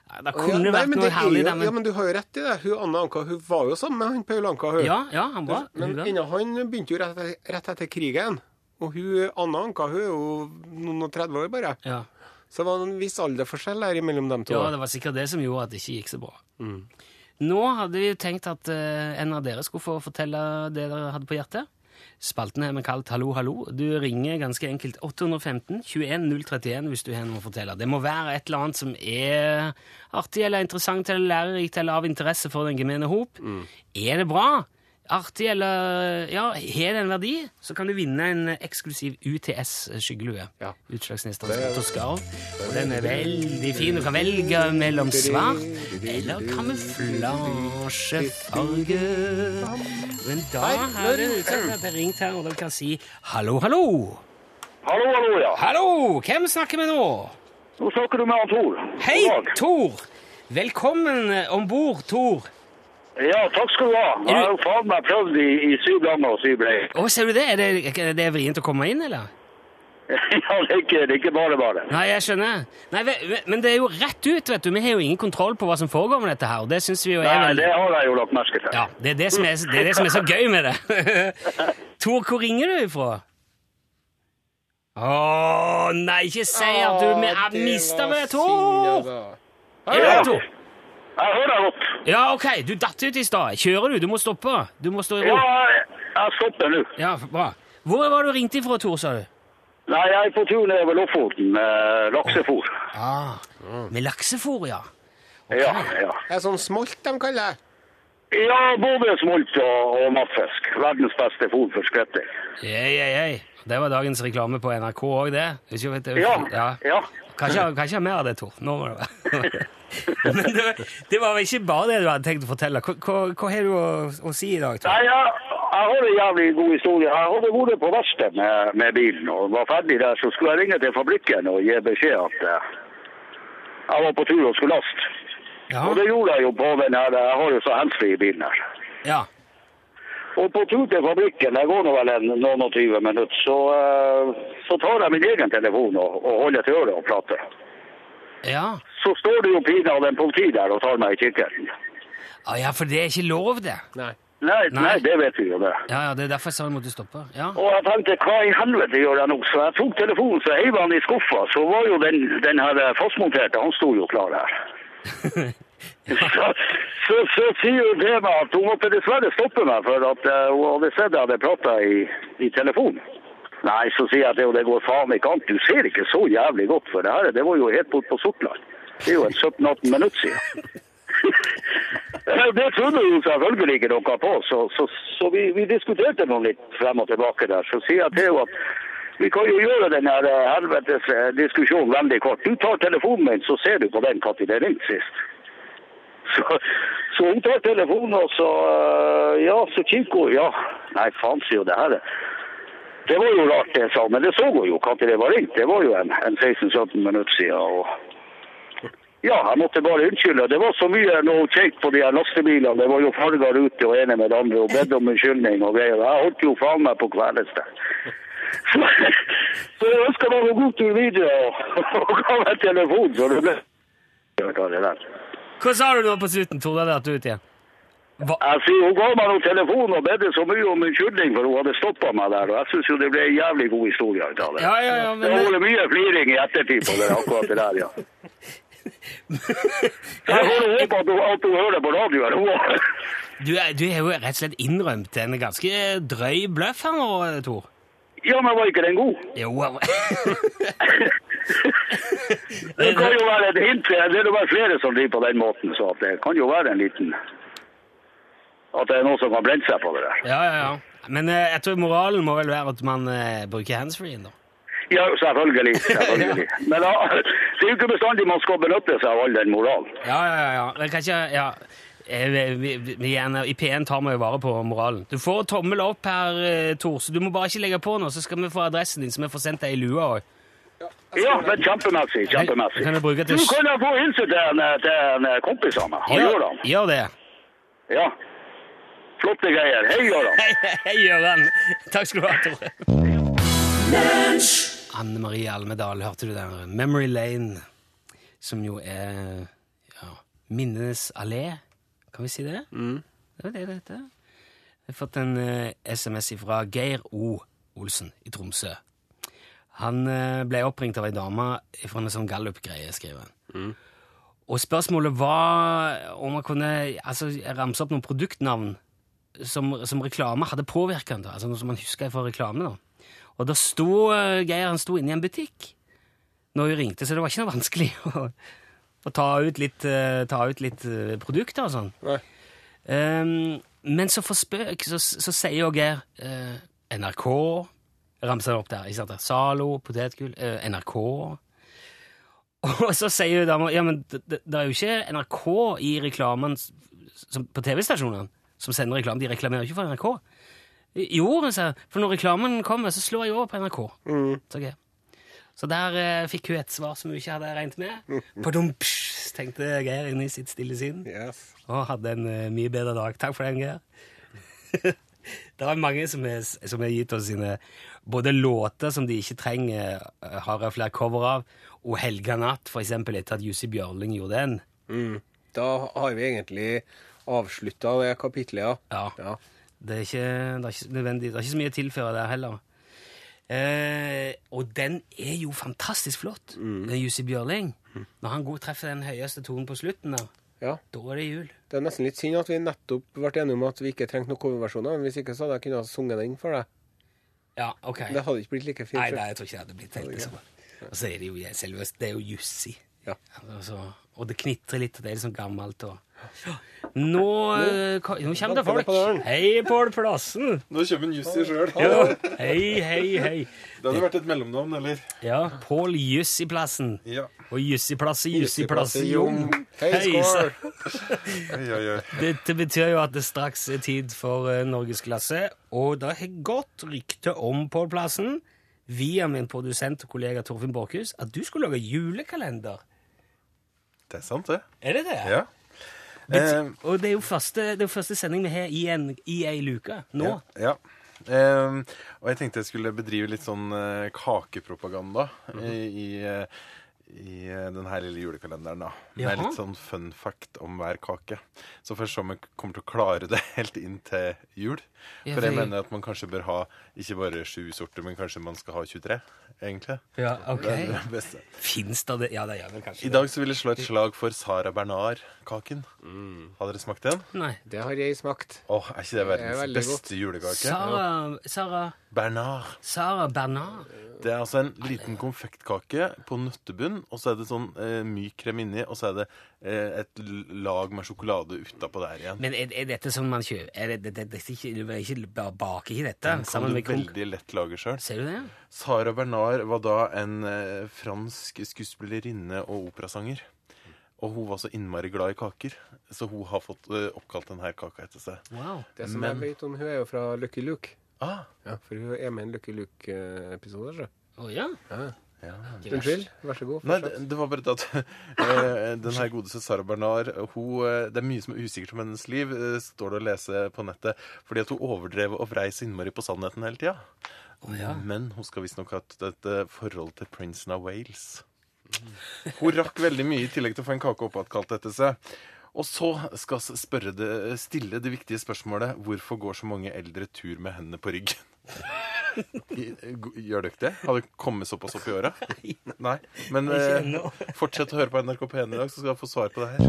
det kunne ja, vært noe er herlig jo, men Ja, men du har jo rett i det. Hun Anne Anka hun var jo sammen med han Paul Anka. Hun. ja, ja, han var men hun han begynte jo rett rett etter krigen. Og hun, Anne Anka hun er jo noen og 30 år bare. ja. Så det var en viss alderforskjell der mellom dem to. ja, det var sikkert det som gjorde at det ikke gikk så bra. Mm. Nå hadde vi jo tenkt at eh, en av dere skulle få fortelle det dere hadde på hjertet. Spalten er med kalt Hallo, hallo. Du ringer ganske enkelt 815 21 031 hvis du har noe å fortelle. Det må være et eller annet som er artig eller interessant eller lærerikt eller av interesse for den gemene hop. Mm. Er det bra? Artig eller ja, har det en verdi? Så kan du vinne en eksklusiv UTS skyggelue. Ja. Utslagsnes transport og skarv. Og den er veldig fin. Du kan velge mellom svart eller kamuflasjefarge. Men da har det utsatt ringt her, og dere kan si hallo, hallo. Hallo, hallo, ja. Hallo! Hvem snakker vi nå? Nå snakker du med han Tor. Hei, Tor! Velkommen om bord, Tor. Ja, takk skal du ha. Jeg har jo faen meg prøvd i, i syv ganger og syv brei. Å, ser du det? Er det, er det vrient å komme inn, eller? <laughs> ja, det er, ikke, det er ikke bare bare. Nei, jeg skjønner. Nei, ve- ve- Men det er jo rett ut, vet du. Vi har jo ingen kontroll på hva som foregår med dette her, og det syns vi jo er Nei, veldig det har jeg jo lagt merke til. Ja, det er det som er, det er, det som er så gøy med det. <laughs> Tor, hvor ringer du ifra? Å nei, ikke si at du vi har mista meg, Tor! Er du her, Tor? Jeg hører deg godt. Ja, OK, du datt ut i stad. Kjører du? Du må stoppe. Du må stå i Ja, ro. jeg, jeg stopper nå. Ja, bra. Hvor var du ringt ifra, Tor, sa du? Nei, jeg er på tur nedover Lofoten med laksefôr. Ah, med laksefôr, ja. Ja, ja. Det er sånn smolt de kaller det. Ja, både smolt og, og mattfisk. Verdens beste fôr for skvetting. Yeah, yeah, yeah. Det var dagens reklame på NRK òg, det. Vet Ja, ja. ja. Kan ikke, kan ikke ha mer av det, Tor. Nå må det være. <laughs> <laughs> Men det, var- det var vel ikke bare det du hadde tenkt å fortelle. Hva, hva, hva har du å, å si i dag, Tor? Nei, jeg, jeg har en jævlig god historie. Jeg hadde vært på verksted med, med bilen og var ferdig der, så skulle jeg ringe til fabrikken og gi beskjed at uh, jeg var på tur og skulle laste. Ja. Og det gjorde jeg jo på den her, jeg har jo så handsfree i bilen her. ja. Og på tur til fabrikken, det går nå vel en noen og tyve minutter, så, uh, så tar jeg min egen telefon og, og holder til øret og prater. Ja. Så står det jo pinadø en politi der og tar meg i kikkerten. Ah, ja, for det er ikke lov, det. Nei. Nei, Nei. nei, det vet vi jo det. Ja, ja, Det er derfor jeg sa vi måtte stoppe. Ja. Og jeg tenkte, hva i helvete gjør jeg nå? Så jeg tok telefonen, så heiv han i skuffa. Så var jo den, den her eh, fastmonterte, han sto jo klar her. <laughs> <laughs> så, så, så sier hun til meg at hun måtte dessverre stoppe meg, for at uh, hun hadde sett jeg hadde prata i, i telefonen. Nei, så sier jeg til henne, det går faen ikke an. Du ser ikke så jævlig godt, for det her det var jo helt bort på Sortland. Det er jo en 17-18 minutter siden. <laughs> Det trodde jo selvfølgelig ikke noe på, så, så, så vi, vi diskuterte noe litt frem og tilbake der. Så sier jeg til henne at vi kan jo gjøre den her eh, helvetes eh, diskusjonen veldig kort. Du tar telefonen min, så ser du på den når det ringte sist. Så, så hun tar telefonen, og så eh, Ja, så hun. Ja, nei, faen, sier hun det her. Det var jo rart, det, sa men det så hun jo når det var ringt. Det var jo en, en 16-17 minutter siden. og ja, jeg måtte bare unnskylde. Det var så mye noe kjekt på de her lastebilene. Det var jo farger ute og ene med det andre og bedt om unnskyldning og greier. Jeg holdt jo faen meg på kveles. Så, jeg ønsker meg en god tur videre og, og ga meg telefon, så det ble. Hva sa du nå på slutten, Tone, datt du ut igjen. Hva? Jeg sier, Hun ga meg noen telefon og bedde så mye om unnskyldning for hun hadde stoppa meg der. og Jeg syns jo det ble en jævlig god historie ut av det. Ja, ja, ja, Det har vært mye fliring i ettertid på det, akkurat det der, ja. Så <laughs> jeg får håpe at hun, at hun hører på radioen. Hun, du, er- du har jo rett og slett innrømt en ganske drøy bløff her nå, Tor. ja, men var ikke den god? Jo <laughs> Det kan jo være et hint. Det er jo bare flere som driver på den måten, så det kan jo være en liten At det er noen som har blende seg på det der. Ja, ja, ja. Men eh, jeg tror moralen må vel være at man eh, bruker handsfree, da. Ja, selvfølgelig. <laughs> selvfølgelig. Men da, det er jo ikke bestandig man skal benytte seg av all den moralen. Ja, ja, ja. Men kanskje, ja. Eh, Vi, vi, vi, gjerne, I P1 tar vi jo vare på moralen. Du får tommel opp her, eh, Tor, så du må bare ikke legge på nå, så skal vi få adressen din, så vi får sendt deg i lua òg. Ja, men kjempemessig. kjempemessig. Kan jeg bruke Du kan jo få hilse til en, til en kompis av meg. Han Gøran. gjør det. Ja. Flotte greier. Hei, Gøran. <laughs> Hei, hei, Gøran. Takk skal du ha, Tore. Anne Marie Almedal, hørte du der? Memory Lane, som jo er ja, Minnenes allé. Kan vi si det? Det var det det heter. Jeg har fått en uh, SMS fra Geir O. Olsen i Tromsø. Han uh, ble oppringt av ei dame fra en sånn gallup-greie, skriver han. Og spørsmålet var om man kunne altså, ramse opp noen produktnavn som, som reklame hadde påvirket han, da, altså noe som man husker fra reklame. da. Og da sto eh, Geir han sto inne i en butikk når vi ringte, så det var ikke noe vanskelig <laughs> å, å ta ut litt, uh, ta ut litt eh, produkter og sånn. Ehm, men så for spøk så, så sier jo Geir NRK Ramser det opp der. ikke sant? Zalo, potetgull, NRK <laughs> Og så sier jo dama ja, men det, det, er jo ikke NRK i reklamen som, på TV-stasjonene som sender reklame. De reklamerer ikke for NRK. Jo, sa for når reklamen kommer, så slår jeg over på NRK. Så, okay. så der eh, fikk hun et svar som hun ikke hadde regnet med. Padumps, tenkte Geir inni sitt stille sinn. Yes. Og hadde en uh, mye bedre dag. Takk for den, Geir. <laughs> det er mange som har gitt oss sine både låter som de ikke trenger, eh, har jeg flere cover av, og Helga natt, eksempel, etter at Jussi Bjørling gjorde den. Mm. Da har vi egentlig avslutta det kapitlet, ja. Ja. ja. Det er ikke, det er ikke nødvendig, det er ikke så mye å tilføre der heller. Eh, og den er jo fantastisk flott, den Jussi Bjørling. Når han god treffer den høyeste tonen på slutten der, ja. da er det jul. Det er nesten litt synd at vi nettopp ble enige om at vi ikke trengte noen coverversjoner. men Hvis ikke så hadde jeg kunnet ha sunget den for deg. Ja, ok. Det hadde ikke blitt like fint. Nei, nei, jeg tror ikke det hadde blitt helt det samme. Og så er det jo selvest, det er jo Jussi. Ja. Altså, og det knitrer litt, og det er litt sånn gammelt. Og... Nå, eh, nå kommer det folk. Hei, Pål Plassen. Nå kommer Jussi sjøl. Ja. Hei, hei, hei. Det hadde vært et mellomnavn, eller? Ja, Pål Jussiplassen. Ja. Og Jussiplasset, Jom. Jom. Hei, Hei, skål! Dette betyr jo at det straks er tid for uh, norgesklasse, og det har gått rykte om Pål Plassen, via min produsent og kollega Torfinn Borchhus, at du skulle lage julekalender. Det er sant, det. Er det det? Ja. Eh, og det er jo første, det er jo første sending vi har i, en, i ei luke nå. Ja. ja. Eh, og jeg tenkte jeg skulle bedrive litt sånn eh, kakepropaganda i, i, eh, i eh, den her lille julekalenderen. da. Med litt sånn fun fact om hver kake. Så først om vi kommer til å klare det <laughs> helt inn til jul. Ja, For jeg for- mener at man kanskje bør ha ikke bare sju sorter, men kanskje man skal ha 23, egentlig. Ja, ok. Det er det beste. Fins da det? Ja, det gjør vel kanskje I dag så vil jeg slå et slag for Sara Bernard-kaken. Har dere smakt den? Nei. Det har jeg smakt. Åh, Er ikke det Det beste verdens godt. julekake? Sara, Sara, Bernard. Sara Bernard. Det er altså en liten konfektkake på nøttebunn, og så er det sånn eh, myk krem inni, og så er det et lag med sjokolade utapå der igjen. Men er, er dette sånn man kjøper? Er det, det, det, det, ikke, du ikke ba- bake i dette? Den kan du med veldig lett lage sjøl. Ser du det? Sara Bernard var da en eh, fransk skuespillerinne og operasanger. Og hun var så innmari glad i kaker, så hun har fått eh, oppkalt denne kaka etter seg. Wow. Det som Men- jeg vet om hun er jo fra Lucky Luke. Ah, Ja, For hun er med i en Lucky Luke-episode. Å oh, ja. Ja. Ja. Unnskyld. Vær så god. Nei, det, det var bare det at <laughs> eh, den her godeste Sara Bernard hun, eh, Det er mye som er usikkert om hennes liv, eh, står det å lese på nettet. Fordi at hun overdrev og vrei så innmari på sannheten hele tida. Oh, ja. Men hun skal visstnok ha hatt et eh, forhold til prinsen av Wales. Hun rakk veldig mye i tillegg til å få en kake oppkalt etter seg. Og så skal vi spørre det, stille det viktige spørsmålet hvorfor går så mange eldre tur med hendene på ryggen? Gjør dere det? Har vi kommet såpass opp i åra? <laughs> Nei. Men Ikke eh, fortsett å høre på NRK P1 i dag, så skal dere få svar på det her.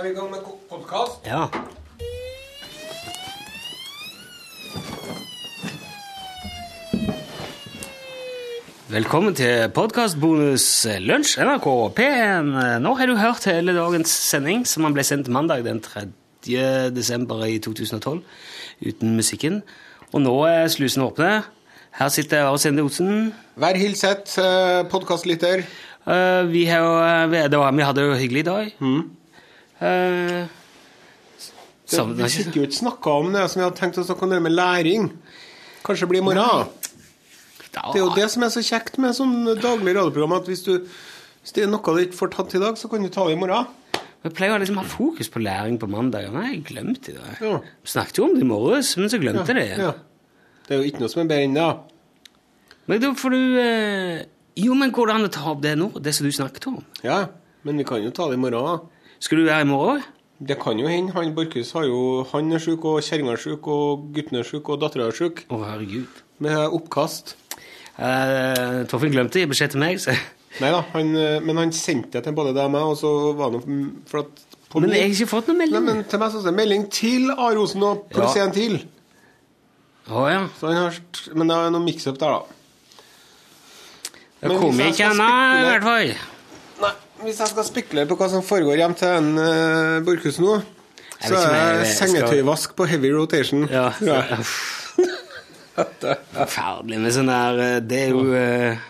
Er vi i gang med podkast? Ja. Velkommen til podkastbonus Lunsj NRK P1. Nå har du hørt hele dagens sending, som ble sendt mandag den 3. desember i 2012, uten musikken. Og nå er slusene åpne. Her sitter Are Sende Otsen. Vær hilset, eh, podkastlytter. Eh, vi, har, vi, det var, vi hadde jo hyggelig hyggelig dag. Eh, savner Vi fikk jo ikke snakka om det som vi hadde tenkt å snakke om, det med læring. Kanskje det blir i morgen. Det er jo det som er så kjekt med sånn daglig radioprogram, at hvis, du, hvis det er noe du ikke får tatt i dag, så kan du ta det i morgen. Jeg pleier å liksom ha fokus på læring på mandag. Nei, jeg glemte det. Ja. Snakket jo om det i morges, men så glemte jeg det. Ja. Det er jo ikke noe som er bedre enn det. Men da får du eh, Jo, men går det an å ta opp det nå? Det som du snakket om? Ja, men vi kan jo ta det i morgen. Skal du være i morgen? Det kan jo hende. Han Borchhus har jo Han er sjuk, og kjerringa er sjuk, og gutten er sjuk, og dattera er sjuk. Å, herregud. Med oppkast. Eh, Torfinn glemte gi beskjed til meg, så Nei da, han, eh, men han sendte det til både deg og meg, og så var det for at på Men jeg har ikke fått noen Nei, melding. men til meg så står det melding til Arosen Rosen og pluss Ja. en til. Å ja. Så han har, men det er noe mix-up der, da. Det jeg ikke ennå, i hvert fall. Nei, Hvis jeg skal spekulere på hva som foregår hjem til en uh, Borchhus nå, så er det sengetøyvask skal- på heavy rotation. Ja, så, jeg. Forferdelig med sånn der eh, Det er jo eh,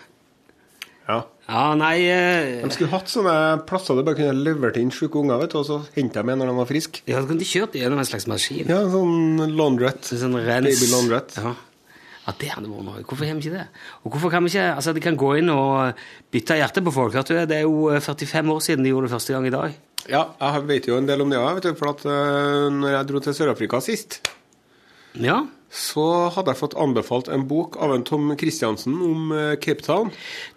Ja. Ja, nei eh, De skulle hatt sånne plasser du bare kunne levert inn sjuke unger, vet du, og så hente dem igjen når de var friske. Ja, så kunne kjørt gjennom en slags maskin. Ja, sånn laundrette. Sånn rens. Baby laundrette. Ja. ja, det hadde vært noe. Hvorfor har vi ikke det? Og hvorfor kan vi ikke Altså, de kan gå inn og bytte hjerte på folk. Vet du, det er jo eh, 45 år siden de gjorde det første gang i dag. Ja, jeg vet jo en del om det òg, vet du, for at uh, når jeg dro til Sør-Afrika sist, Ja. Så hadde jeg fått anbefalt en bok av en Tom Christiansen om eh, Cape Town.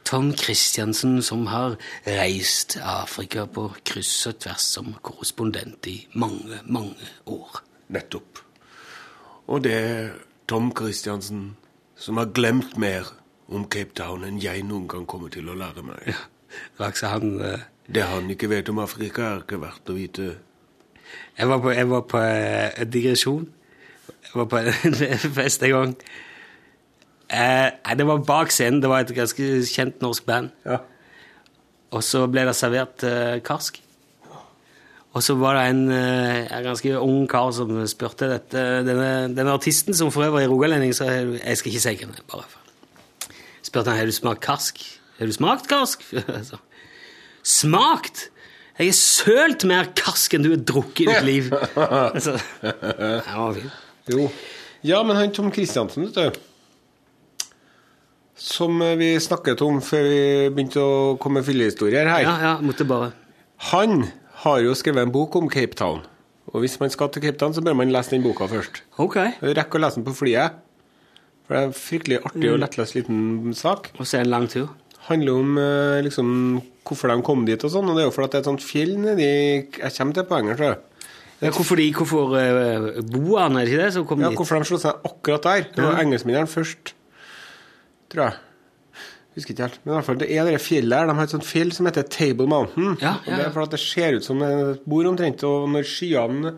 Tom Christiansen som har reist Afrika på kryss og tvers som korrespondent i mange, mange år. Nettopp. Og det er Tom Christiansen som har glemt mer om Cape Town enn jeg noen gang kommer til å lære meg. Altså, han Uh... Det han ikke vet om Afrika, er ikke verdt å vite. Jeg var på, jeg var på uh, digresjon. Jeg var på <laughs> en fest en gang. Eh, det var bak scenen. Det var et ganske kjent norsk band. Ja. Og så ble det servert eh, karsk. Og så var det en, eh, en ganske ung kar som spurte dette, denne, denne artisten, som for øvrig er rogalending, så jeg, jeg skal ikke si hvem det bare. Spurte han har du smakt karsk. Har du smakt karsk? <laughs> Smakt? Jeg har sølt mer karsk enn du har drukket i ditt liv. <laughs> altså, det var fint. Jo. Ja, men han Tom Kristiansen, vet du Som eh, vi snakket om før vi begynte å komme med fyllehistorier her. Ja, ja, måtte bare Han har jo skrevet en bok om Cape Town. Og hvis man skal til Cape Town, så bør man lese den boka først. Ok. Rekk å lese den på flyet. For det er en fryktelig artig og lettlest liten sak. Og så en lang tur. handler om eh, liksom, hvorfor de kom dit og sånn. Og det er jo fordi det er et sånt fjell nedi Jeg kommer til poenget, tror jeg. Ja, hvorfor de, hvorfor uh, boerne, er det ikke det, som kom Ja, dit? hvorfor de slo seg akkurat der. Det var Ja. engelskmennene først, tror jeg. Husker ikke helt. Men i hvert fall, det er det fjellet her. De har et sånt fjell som heter Table Mountain. Ja, Og ja, det er fordi det ser ut som et bord omtrent. Og når skyene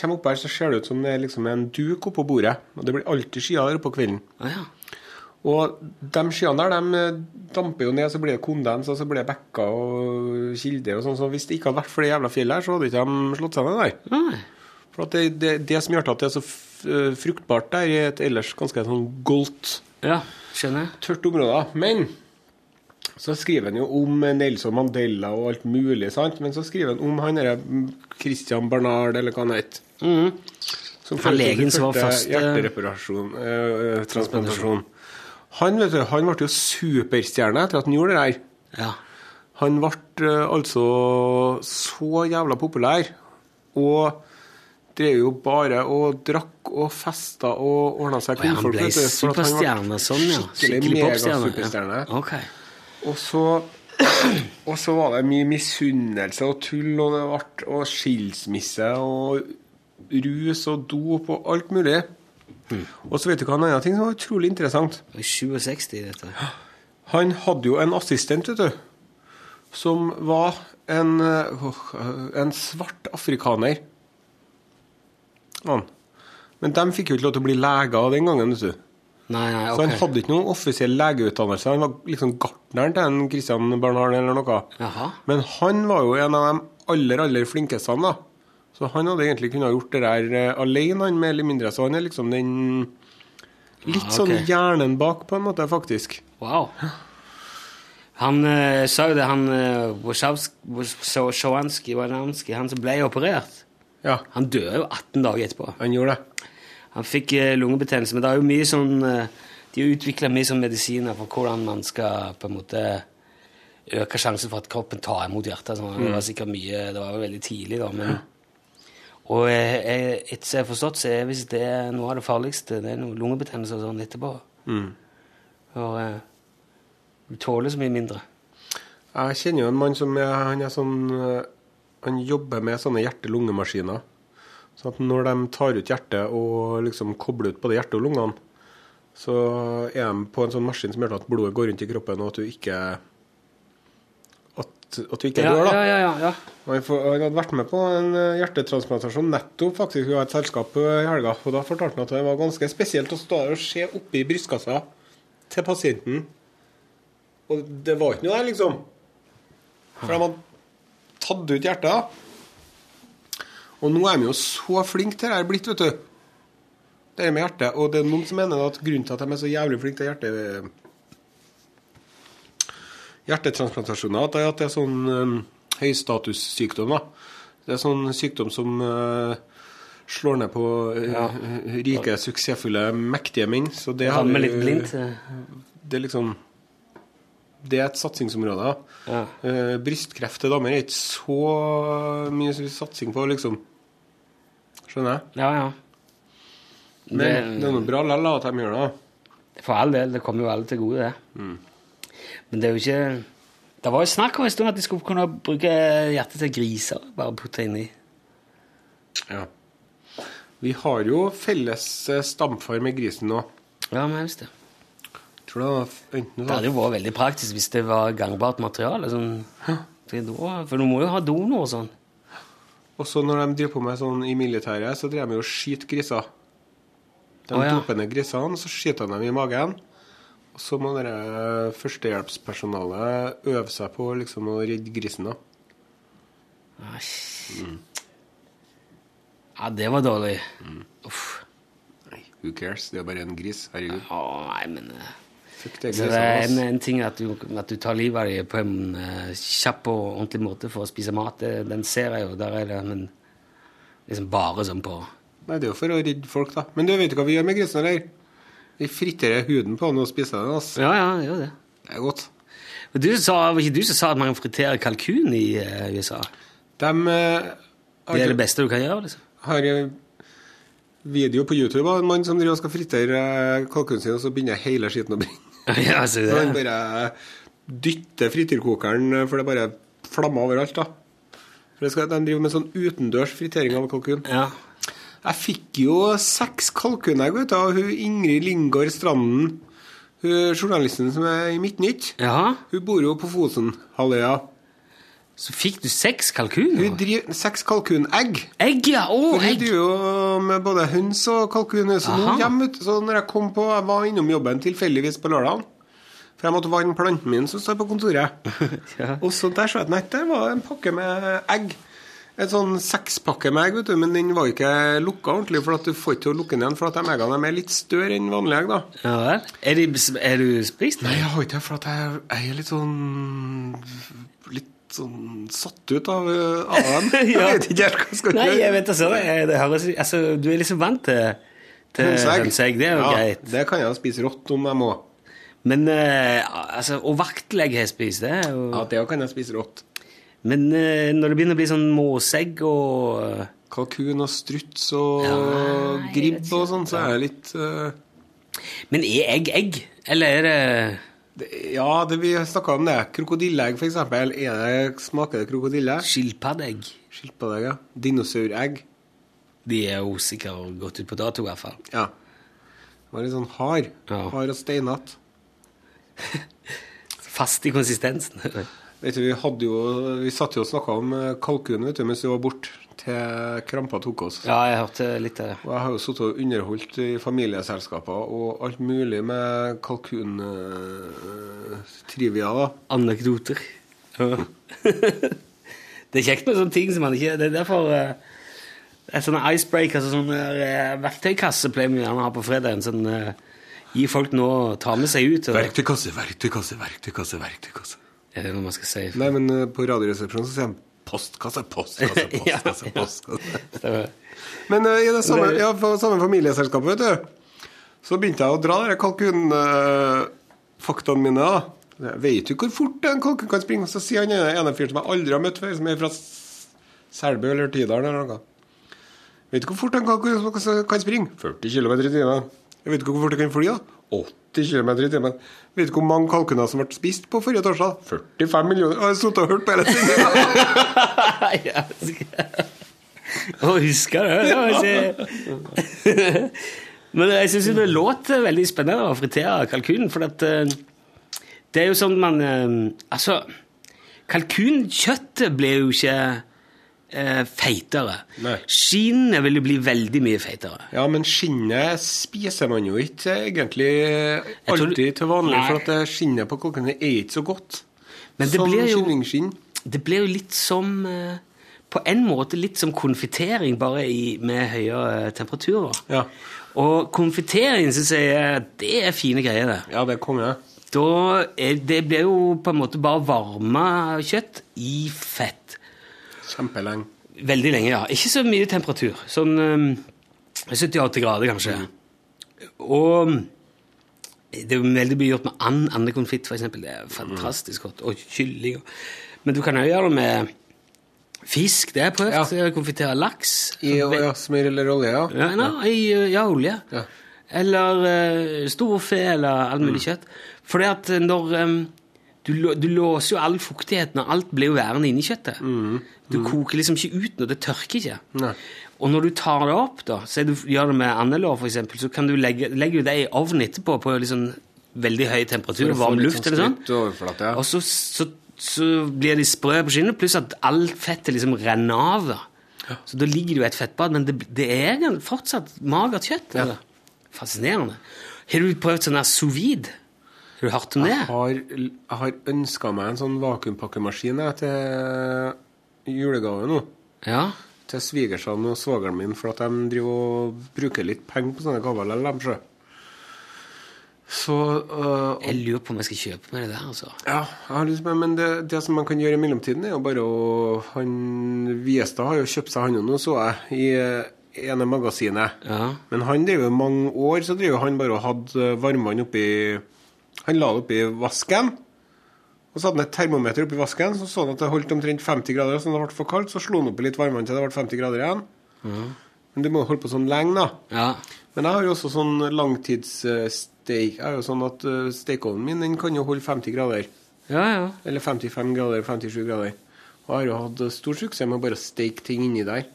kommer opp her, så ser det ut som det er liksom en duk oppå bordet. Og det blir alltid skyer der oppe på kvelden. Ah, ja. Og de skyene der, de eh, damper jo ned, så blir det kondens, og så blir det bekker og kilder og sånn. Så hvis det ikke hadde vært for det jævla fjellet her, så hadde ikke de slått seg ned der. Mm. For at det, det, det som gjør at det er så eh, fruktbart der, i et ellers ganske sånn goldt, Ja, tørt område. Men så skriver han jo om Nelson Mandela og alt mulig, sant? Men så skriver han om han derre mm, Christian Barnard, eller hva han het. Mm. Som Han legen som var første første- hjertereparasjon, eh, transplantasjon. Han, vet du, han ble jo superstjerne etter at han gjorde det der. Ja. Han ble eh, altså så jævla populær, og drev jo bare og drakk og festa og ordna seg kvinnfolk. at han ble superstjerne sånn, ja. Skikkelig popstjerne. Ja. Ok. Og så <clears throat> og så var det mye misunnelse og tull, og det ble og skilsmisse og rus og dop og alt mulig. Og så vet du hva en annen ting som var utrolig interessant. I var 67, dette. Han hadde jo en assistent, vet du, som var en, en svart afrikaner. Men de fikk jo ikke lov til å bli leger den gangen, vet du. Nei, nei, Så han hadde ikke noen offisiell legeutdannelse. Han var liksom gartneren til en Christian Bernhard eller noe. Jaha. Men han var jo en av de aller, aller flinkeste, da. Så han hadde egentlig kunnet gjort det der eh, alene, han mer eller mindre. Så han er liksom den Litt Ah, sånn hjernen bak, på en måte, faktisk. Wow. Han uh, sa jo det, han uh, Wojciechowski, Wanamski, han som ble operert, Ja, han døde jo 18 dager etterpå. han gjorde det. Han fikk uh, lungebetennelse, men det er jo mye sånn uh, De har utvikla mye sånn medisiner for hvordan man skal på en måte øke sjansen for at kroppen tar imot hjertet. Sånn. Det var sikkert mye Det var jo veldig tidlig, da, men Og jeg- etter som jeg har forstått, så er hvis det er noe av det farligste. Det er noe lungebetennelse og sånn etterpå. Og eh, du tåler så mye mindre. Jeg kjenner jo en mann som er, han er sånn eh, Han jobber med sånne hjerte-lungemaskiner. Så at når de tar ut hjertet og liksom kobler ut både hjertet og lungene, så er de på en sånn maskin som gjør at blodet går rundt i kroppen, og at du ikke At, du ikke Ja, dør, da. ja, ja, ja, Han, hadde vært med på en eh, hjertetransplantasjon nettopp faktisk Vi var et selskap eh, i helga. Og da fortalte han at det var ganske spesielt å stå der og se oppi brystkassa til pasienten. Og det var ikke noe der, liksom. For de hadde tatt ut hjertet. Og nå er de jo så flinke til det her blitt, vet du. Det er med hjertet. Og det er noen som mener at grunnen til at de er så jævlig flinke til hjerte hjertetransplantasjoner, at det er sånn um, høystatussykdom. Det er sånn sykdom som eh, slår ned på eh, rike, suksessfulle, mektige menn. Så det har litt blindt. Det er liksom Det er et satsingsområde. Ja. Eh, brystkreft til damer er ikke så mye satsing på, liksom. Skjønner jeg? Ja, ja. Men det, er noe bra likevel at de gjør det. For all del, det kommer jo alle til gode, det. Mm. Men det er jo ikke Det var jo snakk om en stund at de skulle kunne bruke hjertet til griser. Bare putte inni. Ja. Vi har jo felles eh, stamfar med grisen nå. Ja, men jeg det. Tror det var enten Det hadde jo vært veldig praktisk hvis det var gangbart materiale. Sånn, for du må jo ha donor og sånn. Og så når de driver på med sånn i militæret, så driver de jo og skyter griser. De oh, ja. ned grisene, så skyter de dem i magen. Så må dere førstehjelpspersonalet øve seg på liksom å redde grisen. da. Æsj. Ja, det var dårlig. Uff. Nei, who cares? Det er bare en gris. Herregud. Ja, nei, men eh, Fuck det så det er en, en ting at du, at du tar livet av dem på en uh, kjapp og ordentlig måte for å spise mat. Det, den ser jeg jo, der er det, men liksom bare sånn på. Nei, det er jo for å redde folk, da. Men du vet du hva vi gjør med grisen, eller? Vi friterer huden på den og spiser den. Altså. Ja, ja, det gjør det. Det er godt. Men Du sa, var ikke du som sa at man friterer kalkun i uh, USA? De uh, har, Det er det beste du kan gjøre, liksom? har eh, video på YouTube av en mann som driver og skal fritere eh, kalkunen sin, og så begynner hele skiten å brenne. <laughs> ja, altså, Så han bare dytter frityrkokeren, eh, for det bare flammer overalt. da. For det skal, De driver med sånn utendørs fritering av kalkun. Ja. Jeg fikk jo seks kalkunegg vet du, av hun Ingrid Lingard Stranden, hun journalisten som er i Midtnytt. Ja. Hun bor jo på Fosenhalvøya. så fikk du seks Hun kalkuner? driver seks kalkunegg. Egg, ja! Å, For hun egg! driver jo med både høns og kalkuner. Så, nå Aha. hjem, vet du, så når jeg kom på, jeg var innom jobben tilfeldigvis på lørdag, for jeg måtte vanne planten min som står på kontoret. <laughs> Ja. Og så der så jeg at nei, der var en pakke med egg. En sånn sekspakke med egg, vet du, men den var ikke lukka ordentlig, for at du får ikke til å lukke den igjen, for at de eggene er litt større enn vanlige egg, da. Ja. Er, de, er du spist? Nei, jeg har ikke det, for jeg, jeg er litt sånn Litt sånn satt ut av, av <laughs> dem. Jeg vet ikke helt hva jeg skal Nei, gjøre. jeg vet altså, det, det høres, altså Du er liksom vant til, til hønseegg. Det er jo ja, greit. Det kan jeg spise rått om jeg må. Men eh, altså, Og vaktlegg har jeg spist, det Og... Ja, det kan jeg spise rått. Men eh, når det begynner å bli sånn måsegg og eh, Kalkun og struts og Ja, gribb og sånn, så er jeg litt uh... Men er egg egg? Eller er det det, Ja, det, vi snakka om det. Krokodilleegg, det, smaker det krokodille? skilpaddeegg? Skilpaddeegg, ja. Dinosauregg. De er jo sikkert gått ut på dato, i hvert fall. Ja. Det var litt sånn hard. Ja. Hard og steinete. <laughs> Fast i konsistensen. Vet du, vi hadde jo Vi satt jo og snakka om eh, kalkun vet du, mens vi var borte til krampa tok oss. ja, jeg hørte litt av det. Og jeg har jo sittet og underholdt i familieselskaper og alt mulig med kalkun-trivia, da. Anekdoter. Ja. <laughs> det er kjekt med sånne ting som man ikke Det er derfor uh, et sånne icebreaker, altså sånne uh, verktøykasse pleier vi gjerne å ha på fredagen. Sånn, Uh, gi folk noe å ta med seg ut. Verktøykasse, verktøykasse, verktøykasse, verktøykasse. Er det noe man skal si? Nei, men eh, på Radioresepsjonen så sier han postkasse, postkasse, postkasse, <laughs> ja. postkasse. <laughs> Men eh, i det samme, ja, samme familieselskapet, vet du, så begynte jeg å dra de kalkunfaktaene mine. da. Jeg vet jo hvor fort en kalkun kan springe. Så sier han ene ene fyren som jeg aldri har møtt før, som er fra Selbu eller Tydalen eller noe. Vet du hvor fort en kalkun kan springe? 40 km i timen. Jeg vet ikke hvor fort den kan fly, da. Km i timen. Vet du hvor mange kalkuner som ble spist på forrige torsdag? 45 millioner. Og jeg har sittet og hørt på hele tiden. <laughs> Å, husker det. det <laughs> Men jeg syns det låter veldig spennende å fritere kalkunen, for at eh, det er jo sånn man eh, Altså, kalkunkjøttet blir jo ikke eh, feitere. Nei. Skinnet vil jo bli veldig mye feitere. Ja, men skinnet spiser man jo ikke egentlig alltid til vanlig, Nei. for at det skinnet på kalkunen er ikke så godt. Men det som blir jo-. Det blir jo litt som eh, På en måte litt som konfitering, bare i, med høyere temperaturer. Ja. Og konfitering syns jeg det er fine greier, det. ja, det er konge. Da er, det blir jo på en måte bare varma kjøtt i fett. Kjempelenge. Veldig lenge, ja. Ikke så mye temperatur. Sånn um, 70-80 grader, kanskje. Og det er veldig mye gjort med and, andekonfitt, eksempel. Det er fantastisk godt. Og kylling. Men du kan jo gjøre det med fisk. Det har jeg prøvd. Ja. Konfitere laks. I ja, smør eller olje, ja. Ja, nei, i, ja, olje. Ja. Eller uh, storfe, eller alt mulig kjøtt. Fordi at når em, du, du låser jo all fuktigheten, og alt blir jo værende inni kjøttet. Du koker liksom ikke ut noe, det tørker ikke. Nei. Og når du tar det opp, da, så du gjør det med andelår, eksempel, så kan du legge, legge det i ovnen etterpå på liksom veldig høy temperatur, varm luft eller sånn. Ja. Og så, så, så blir de sprø på skinnet, pluss at alt fettet liksom renner av. da. Så da ligger det jo et fettbad, men det, det er fortsatt magert kjøtt. Ja. Fascinerende. Har du prøvd sånn der sous vide? Har du hørt om det? Jeg har, jeg har ønska meg en sånn vakuumpakkemaskin til julegave nå. Ja. Til svigersønnen og svogeren min, for at de driver og bruker litt penger på sånne gaver. eller dem, sjø. Så øh, Jeg lurer på om jeg skal kjøpe meg det der, altså. Ja, jeg har på, men det, det som man kan gjøre i mellomtiden, er jo bare å han, Viestad har jo kjøpt seg han jo nå, så jeg, i ene magasinet. Ja. Men han drev jo mange år, så drev han bare og hadde varmvann oppi Han la det oppi vasken. Og så hadde han et termometer oppi vasken, så så han at det holdt omtrent 50 grader. Så det ble for kaldt, så slo han oppi litt varmvann til det ble 50 grader igjen. Men du må holde på sånn lenge, da. Ja. Men jeg har jo også sånn langtidssteik. Jeg har jo sånn at uh, stekeovnen min den kan jo holde 50 grader. Ja, ja. Eller 55 grader, 57 grader. Og jeg har jo hatt stor suksess med å bare steike ting inni der.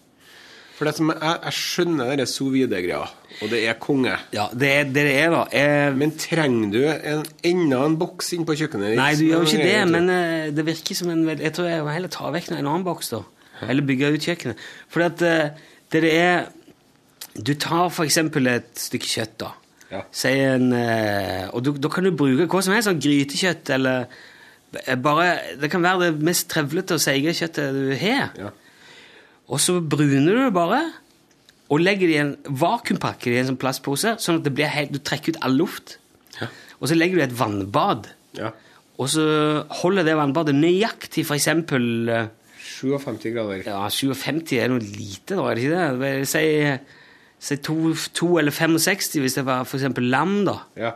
For det som jeg, jeg skjønner denne sous vide-greia, og det er konge. ja det er det det er, da. Jeg... Men trenger du en, enda en boks inn på kjøkkenet ditt? Nei, du gjør jo ikke det, men eh, det virker som en Jeg tror jeg må heller ta vekk en annen boks, da. Eller bygge ut kjøkkenet. For at eh, det det er Du tar eksempel et stykke kjøtt, da. Ja. En eh, Og du, da kan du bruke hva som helst, sånn grytekjøtt eller bare Det kan være det mest trevlete og seige kjøttet du har. Ja. Og så bruner du det bare, og legger det i en vakuumpakke i en sånn plastpose, sånn at det blir helt, du trekker ut all luft. Ja. Og så legger du i et vannbad. ja. Og så holder det vannbadet nøyaktig for eksempel eh, 57 grader. ja, 57 er noe lite, da, er det ikke det? Si, si to, to eller 65 hvis det var eksempel lam, da. Ja.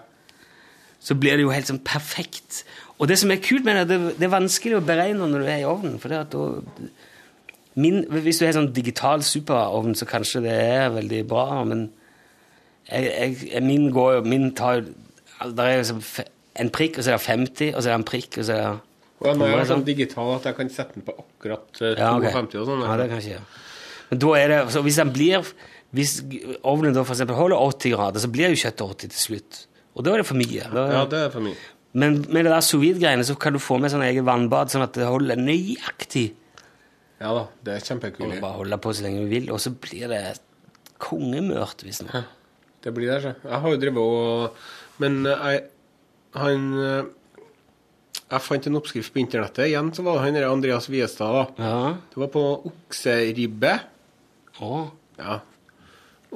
Så blir det jo helt sånn perfekt. Og det som er kult med det, det, det er vanskelig å beregne når du er i ovnen. for det at da... Min, hvis du har sånn digital superovn, så kanskje det er veldig bra, men jeg, jeg, min går jo Min tar jo Det er jo en prikk, og så er det 50, og så er det en prikk, og så er det ja, nå er jeg Sånn. sånn digital at jeg kan sette den på akkurat 52 Ja, okay. 52 og sånn. Ja, det kan jeg ikke gjøre. Men da er det, så hvis den blir Hvis ovnen da eksempel holder 80 grader, så blir jo kjøttet 80 til slutt. Og da er det for mye. Da, ja, det er for mye. Men med det der sous vide-greiene så kan du få med sånn eget vannbad, sånn at det holder nøyaktig. Ja da, det er kjempekult. bare holde på så lenge du vil, og så blir det kongemørt, visstnok. Det blir det, så. Jeg har jo drevet og Men eh, jeg Han eh, Jeg fant en oppskrift på internettet. Igjen så var det han Andreas Viestad, da. Ja. Det var på okseribbe. Å. Ja.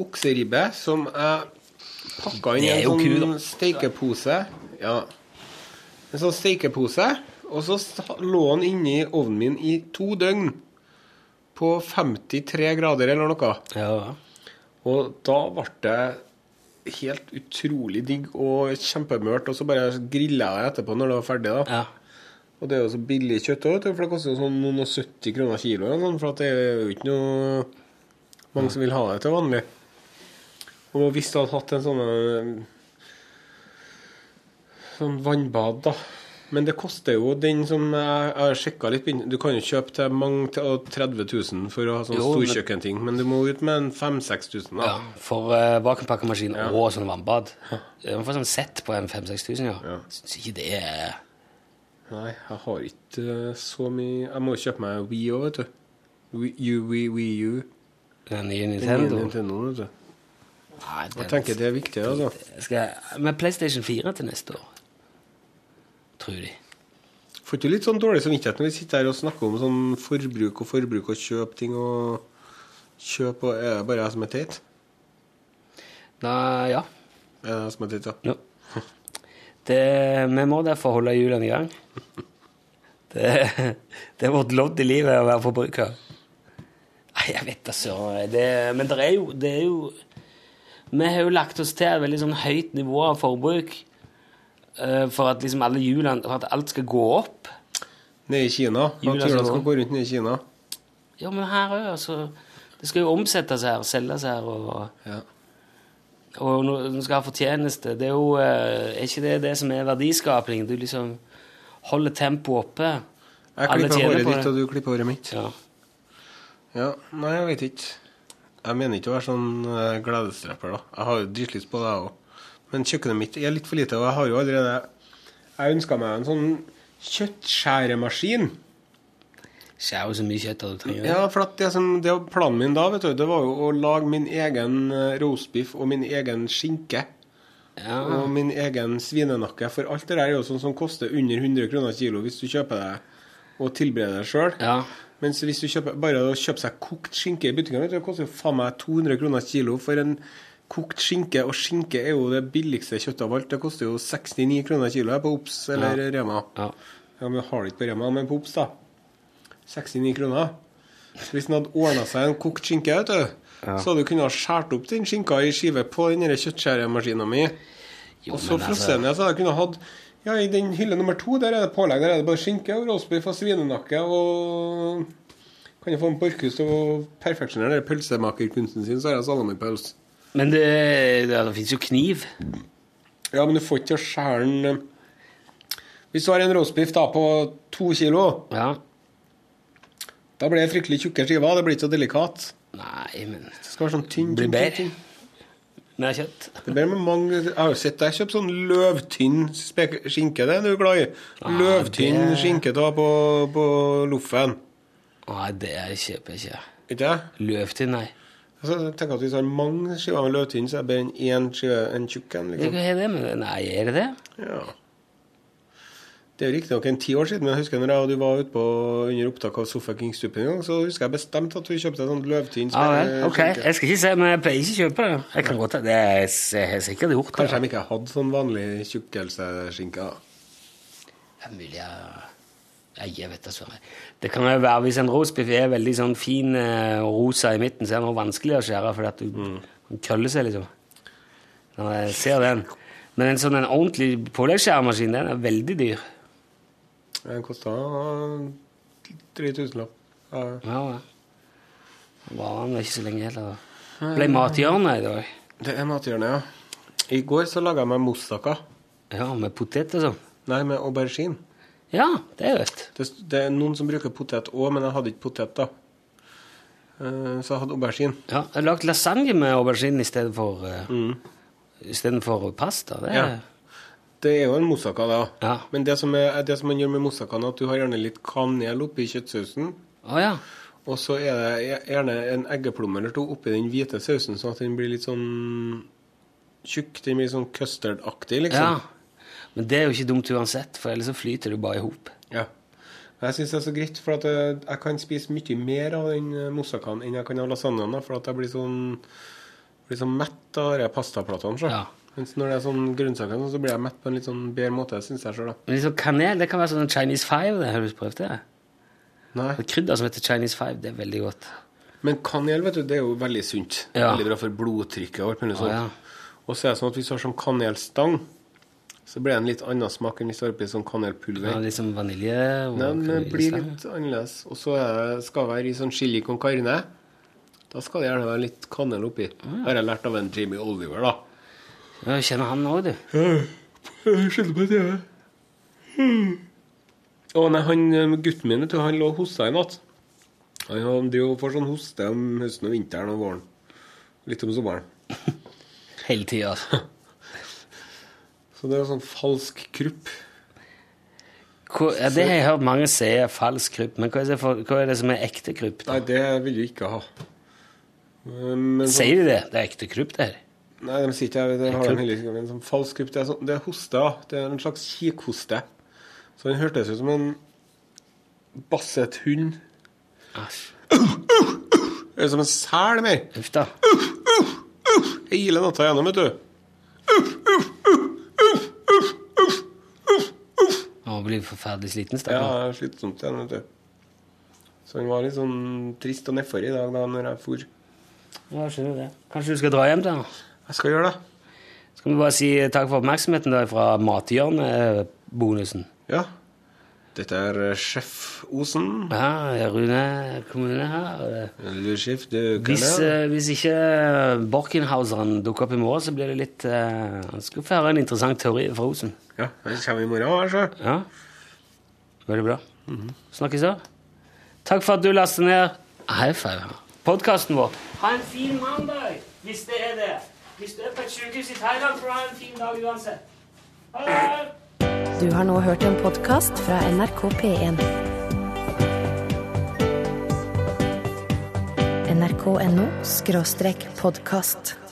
Okseribbe som jeg pakka inn i en sånn kul, steikepose. Ja. En sånn steikepose. Og så lå han inni ovnen min i to døgn. På 53 grader eller noe. Ja. Og da ble det helt utrolig digg og kjempemørt. Og så bare grilla jeg det etterpå når det var ferdig. da. ja. Og det er jo så billig kjøtt òg, for det koster jo sånn noen og 70 kroner kilo. sånn, For at det er jo ikke noe mange som vil ha det til vanlig. Og hvis du hadde hatt en sånn eh, Sånn vannbad, da. Men det koster jo den som jeg har sjekka litt Du kan jo kjøpe til mange til 30 000 for å ha sånn storkjøkkenting, men du må ut med en 5000-6000. Ja, for uh, vakuumpakkemaskin og sånn vannbad. Du Man får sånn sett på en 5000-6000, ja. Ja. Syns ikke det er Nei, jeg har ikke eh, så mye Jeg må kjøpe meg Wii òg, vet du. Wii Wii, Wii U. den nye Den nye Nintendo. Nintendo, vet du. Nei, Jeg tenker det er viktig, altså. skal jeg, Med PlayStation 4 til neste år, tror de. Får ikke du litt sånn dårlig samvittighet når vi sitter her og snakker om sånn forbruk og forbruk og kjøp ting og kjøp og Er det bare jeg som er teit? Nei, ja. Er det jeg som er teit, ja? ja. Det, vi må derfor holde hjulene i gang. Det, det er vårt lodd i livet å være forbruker. Nei, jeg vet da søren. Men det er jo Det er jo Vi har jo lagt oss til et veldig sånn høyt nivå av forbruk for at liksom alle hjulene For at alt skal gå opp. Nede i Kina. Hjulene skal skal gå. rundt nede i Kina. Ja, men her òg, altså. Det skal jo omsettes her, selges her, og, Ja. og du skal ha fortjeneste Det er jo eh, Er ikke det det som er verdiskaping? Du liksom holder tempoet oppe. Jeg klipper håret ditt, og du klipper håret mitt. Ja. Ja, Nei, jeg vet ikke. Jeg mener ikke å være sånn eh, gledesdreper, da. Jeg har jo dritlyst på det, jeg òg. Men kjøkkenet mitt er litt for lite, og jeg har jo allerede Jeg ønska meg en sånn kjøttskjæremaskin. Skjærer så mye kjøtt at du trenger. Ja, for det som det planen min da, vet du, det var jo å lage min egen eh, roastbiff og min egen skinke. Ja. Og min egen svinenakke. For alt det der er jo sånn som koster under 100 kroner kilo hvis du kjøper det og tilbereder det sjøl. ja. Mens hvis du kjøper, bare å kjøpe seg kokt skinke i butikken, det koster jo faen meg 200 kroner kilo for en kokt skinke. Og skinke er jo det billigste kjøttet av alt. Det koster jo 69 kroner kilo her på Ops eller Rema. ja. Ja, men har det ikke på Rema, men på Ops, da. 69 kroner. Så hvis den hadde ordna seg en kokt skinke, vet du, så hadde du kunnet skåret opp den skinka i skive på den kjøttskjæremaskina mi. Og så frosset ned, så hadde jeg kunnet hatt Ja, i den hylle nummer to, der er det pålegg. Der er det bare skinke og roastbiff og svinenakke og Kan jeg få en Borchhus å perfeksjonere den pølsemakerkunsten sin, så har jeg salamipøls. Men det, det, det fins jo kniv. Ja, men du får ikke til å skjære den eh, Hvis du har en roastbiff da på to kilo, Ja. da blir det fryktelig tjukke skiver. Det blir ikke så delikat. Nei, men Det skal være sånn tynn, Blir bedre. tynn. Kjøtt. Det blir med mange Jeg har jo sett deg kjøpe sånn løvtynn skinke. Det er du glad i. Løvtynn det- skinke da på, på loffen. Nei, det kjøper jeg ikke. Ikke? Løvtynn, nei. Altså, jeg tenker at Hvis du har mange skiver med løvtynn, så er det bedre enn én skive en tjukk en. Liksom. er det men? Nei, er det det? Ja. Det er riktignok en ti år siden, men jeg husker når jeg og du var ute på under opptak av Sofa King-stupen en gang, så husker jeg bestemt at du kjøpte en sånn løvtynn Ja vel, ok. skinke. Jeg skal ikke se, men jeg pleier ikke å kjøpe det. Jeg kan godt Det er jeg har sikkert gjort. Kanskje de ikke hadde sånn vanlig tjukkelseskinke. Det er mulig jeg jeg vet søren. Det kan jo være hvis en roastbiff er veldig sånn fin eh, og rosa i midten, så er den vanskelig å skjære fordi at du mm. køller seg, liksom. Når jeg ser den. Men en sånn en ordentlig påleggsskjæremaskin, den er veldig dyr. Den kosta 3000 lapp. Ja. Ja. Var den ikke så lenge heller. da. Ble mathjørnet i dag. Det er mathjørnet, ja. I går så laga jeg meg moussaka. Ja, med potet og sånn. Nei, med aubergine. Ja, det er rett. Det, det er noen som bruker potet òg, men jeg hadde ikke potet, da. Eh, Så jeg hadde aubergine. Ja, jeg har lagd lasagne med aubergine i stedet for, uh, istedenfor pasta. Det er, Ja. Det er jo en moussaka, da. Ja. Men det som, er, det som man gjør med moussakaen, er at du har gjerne litt kanel oppi kjøttsausen. Oh, ja. Og så er det gjerne en eggeplomme eller to oppi den hvite sausen, sånn at den blir litt sånn tjukk. Den blir sånn custardaktig, liksom. ja. Men det er jo ikke dumt uansett, for ellers så flyter du bare i hop. Ja. Jeg syns det er så greit, for at jeg, jeg kan spise mye mer av den eh, moussakaen enn jeg kan av lasagnen. For at jeg blir sånn, blir sånn mett av de pastaplatene. så. Ja. Mens når det er sånn grønnsaker, så blir jeg mett på en litt sånn bedre måte, syns jeg sjøl. Men liksom kanel, det kan være sånn Chinese five. Det. Har du prøvd det? Nei. Det krydder som heter Chinese five, det er veldig godt. Men kanel vet du, det er jo veldig sunt. Ja. Veldig bra for blodtrykket. og alt mulig sånt. ja. Og så er det sånn at hvis du har sånn kanelstang, så blir det en litt annen smak enn hvis du har oppi sånn kanelpulver. Ja, liksom vanilje og Nei, men det blir litt annerledes. Og så skal det være i sånn chili con carne. Da skal det gjerne være litt kanel oppi. Mm. har jeg lært av en Jamie Oliver, da. Ja, kjenner han òg, du. Skjedde på TV. Å nei, han eh, gutten min, vet du, han lå og hosta i natt. Han driver får sånn hoste om høsten og vinteren og våren. Litt om sommeren. <laughs> Hele tida, altså. Så det er sånn falsk krupp. Hvor- Ja, det har jeg hørt mange si er falsk krupp, men hva er, det for, hva er det som er ekte krupp? Da? Nei, det vil du ikke ha. Men sånn- Sier de det? Det er ekte krupp, det her. Nei, de sier ikke det. Det har de heller ikke. Men sånn falsk krupp, det er, sånn, det er hoste. Det er en slags kikhoste. Så den hørtes ut som en basset hund. Æsj. er som en sel mer. Uff da. Hele natta gjennom, vet du. Han blir forferdelig sliten, Ja, stakkar. er slitsomt igjen, vet du. Så han var litt sånn trist og nedfor i dag da når jeg for. Ja, skjønner det. Kanskje du skal dra hjem til ham? Jeg skal gjøre det. Skal vi bare si takk for oppmerksomheten da fra Mathjørnet-bonusen. Ja. Dette er eh, Sjef Osen. Ja, Rune kommune her. Sjef de Hvis, eh, hvis ikke Borkenhauseren dukker opp i morgen, så blir det litt uh, Skal få høre en interessant teori fra Osen. Ja, han kommer i morgen, altså. Ja. Veldig bra. Snakkes da. Takk for at du laster ned podkasten vår. Ha en fin mandag, hvis det er det. Hvis du er på et sykehus i Thailand, får du ha en fin dag uansett. Ha det! Du har nå hørt en podkast fra NRK P1. nrk.no podkast.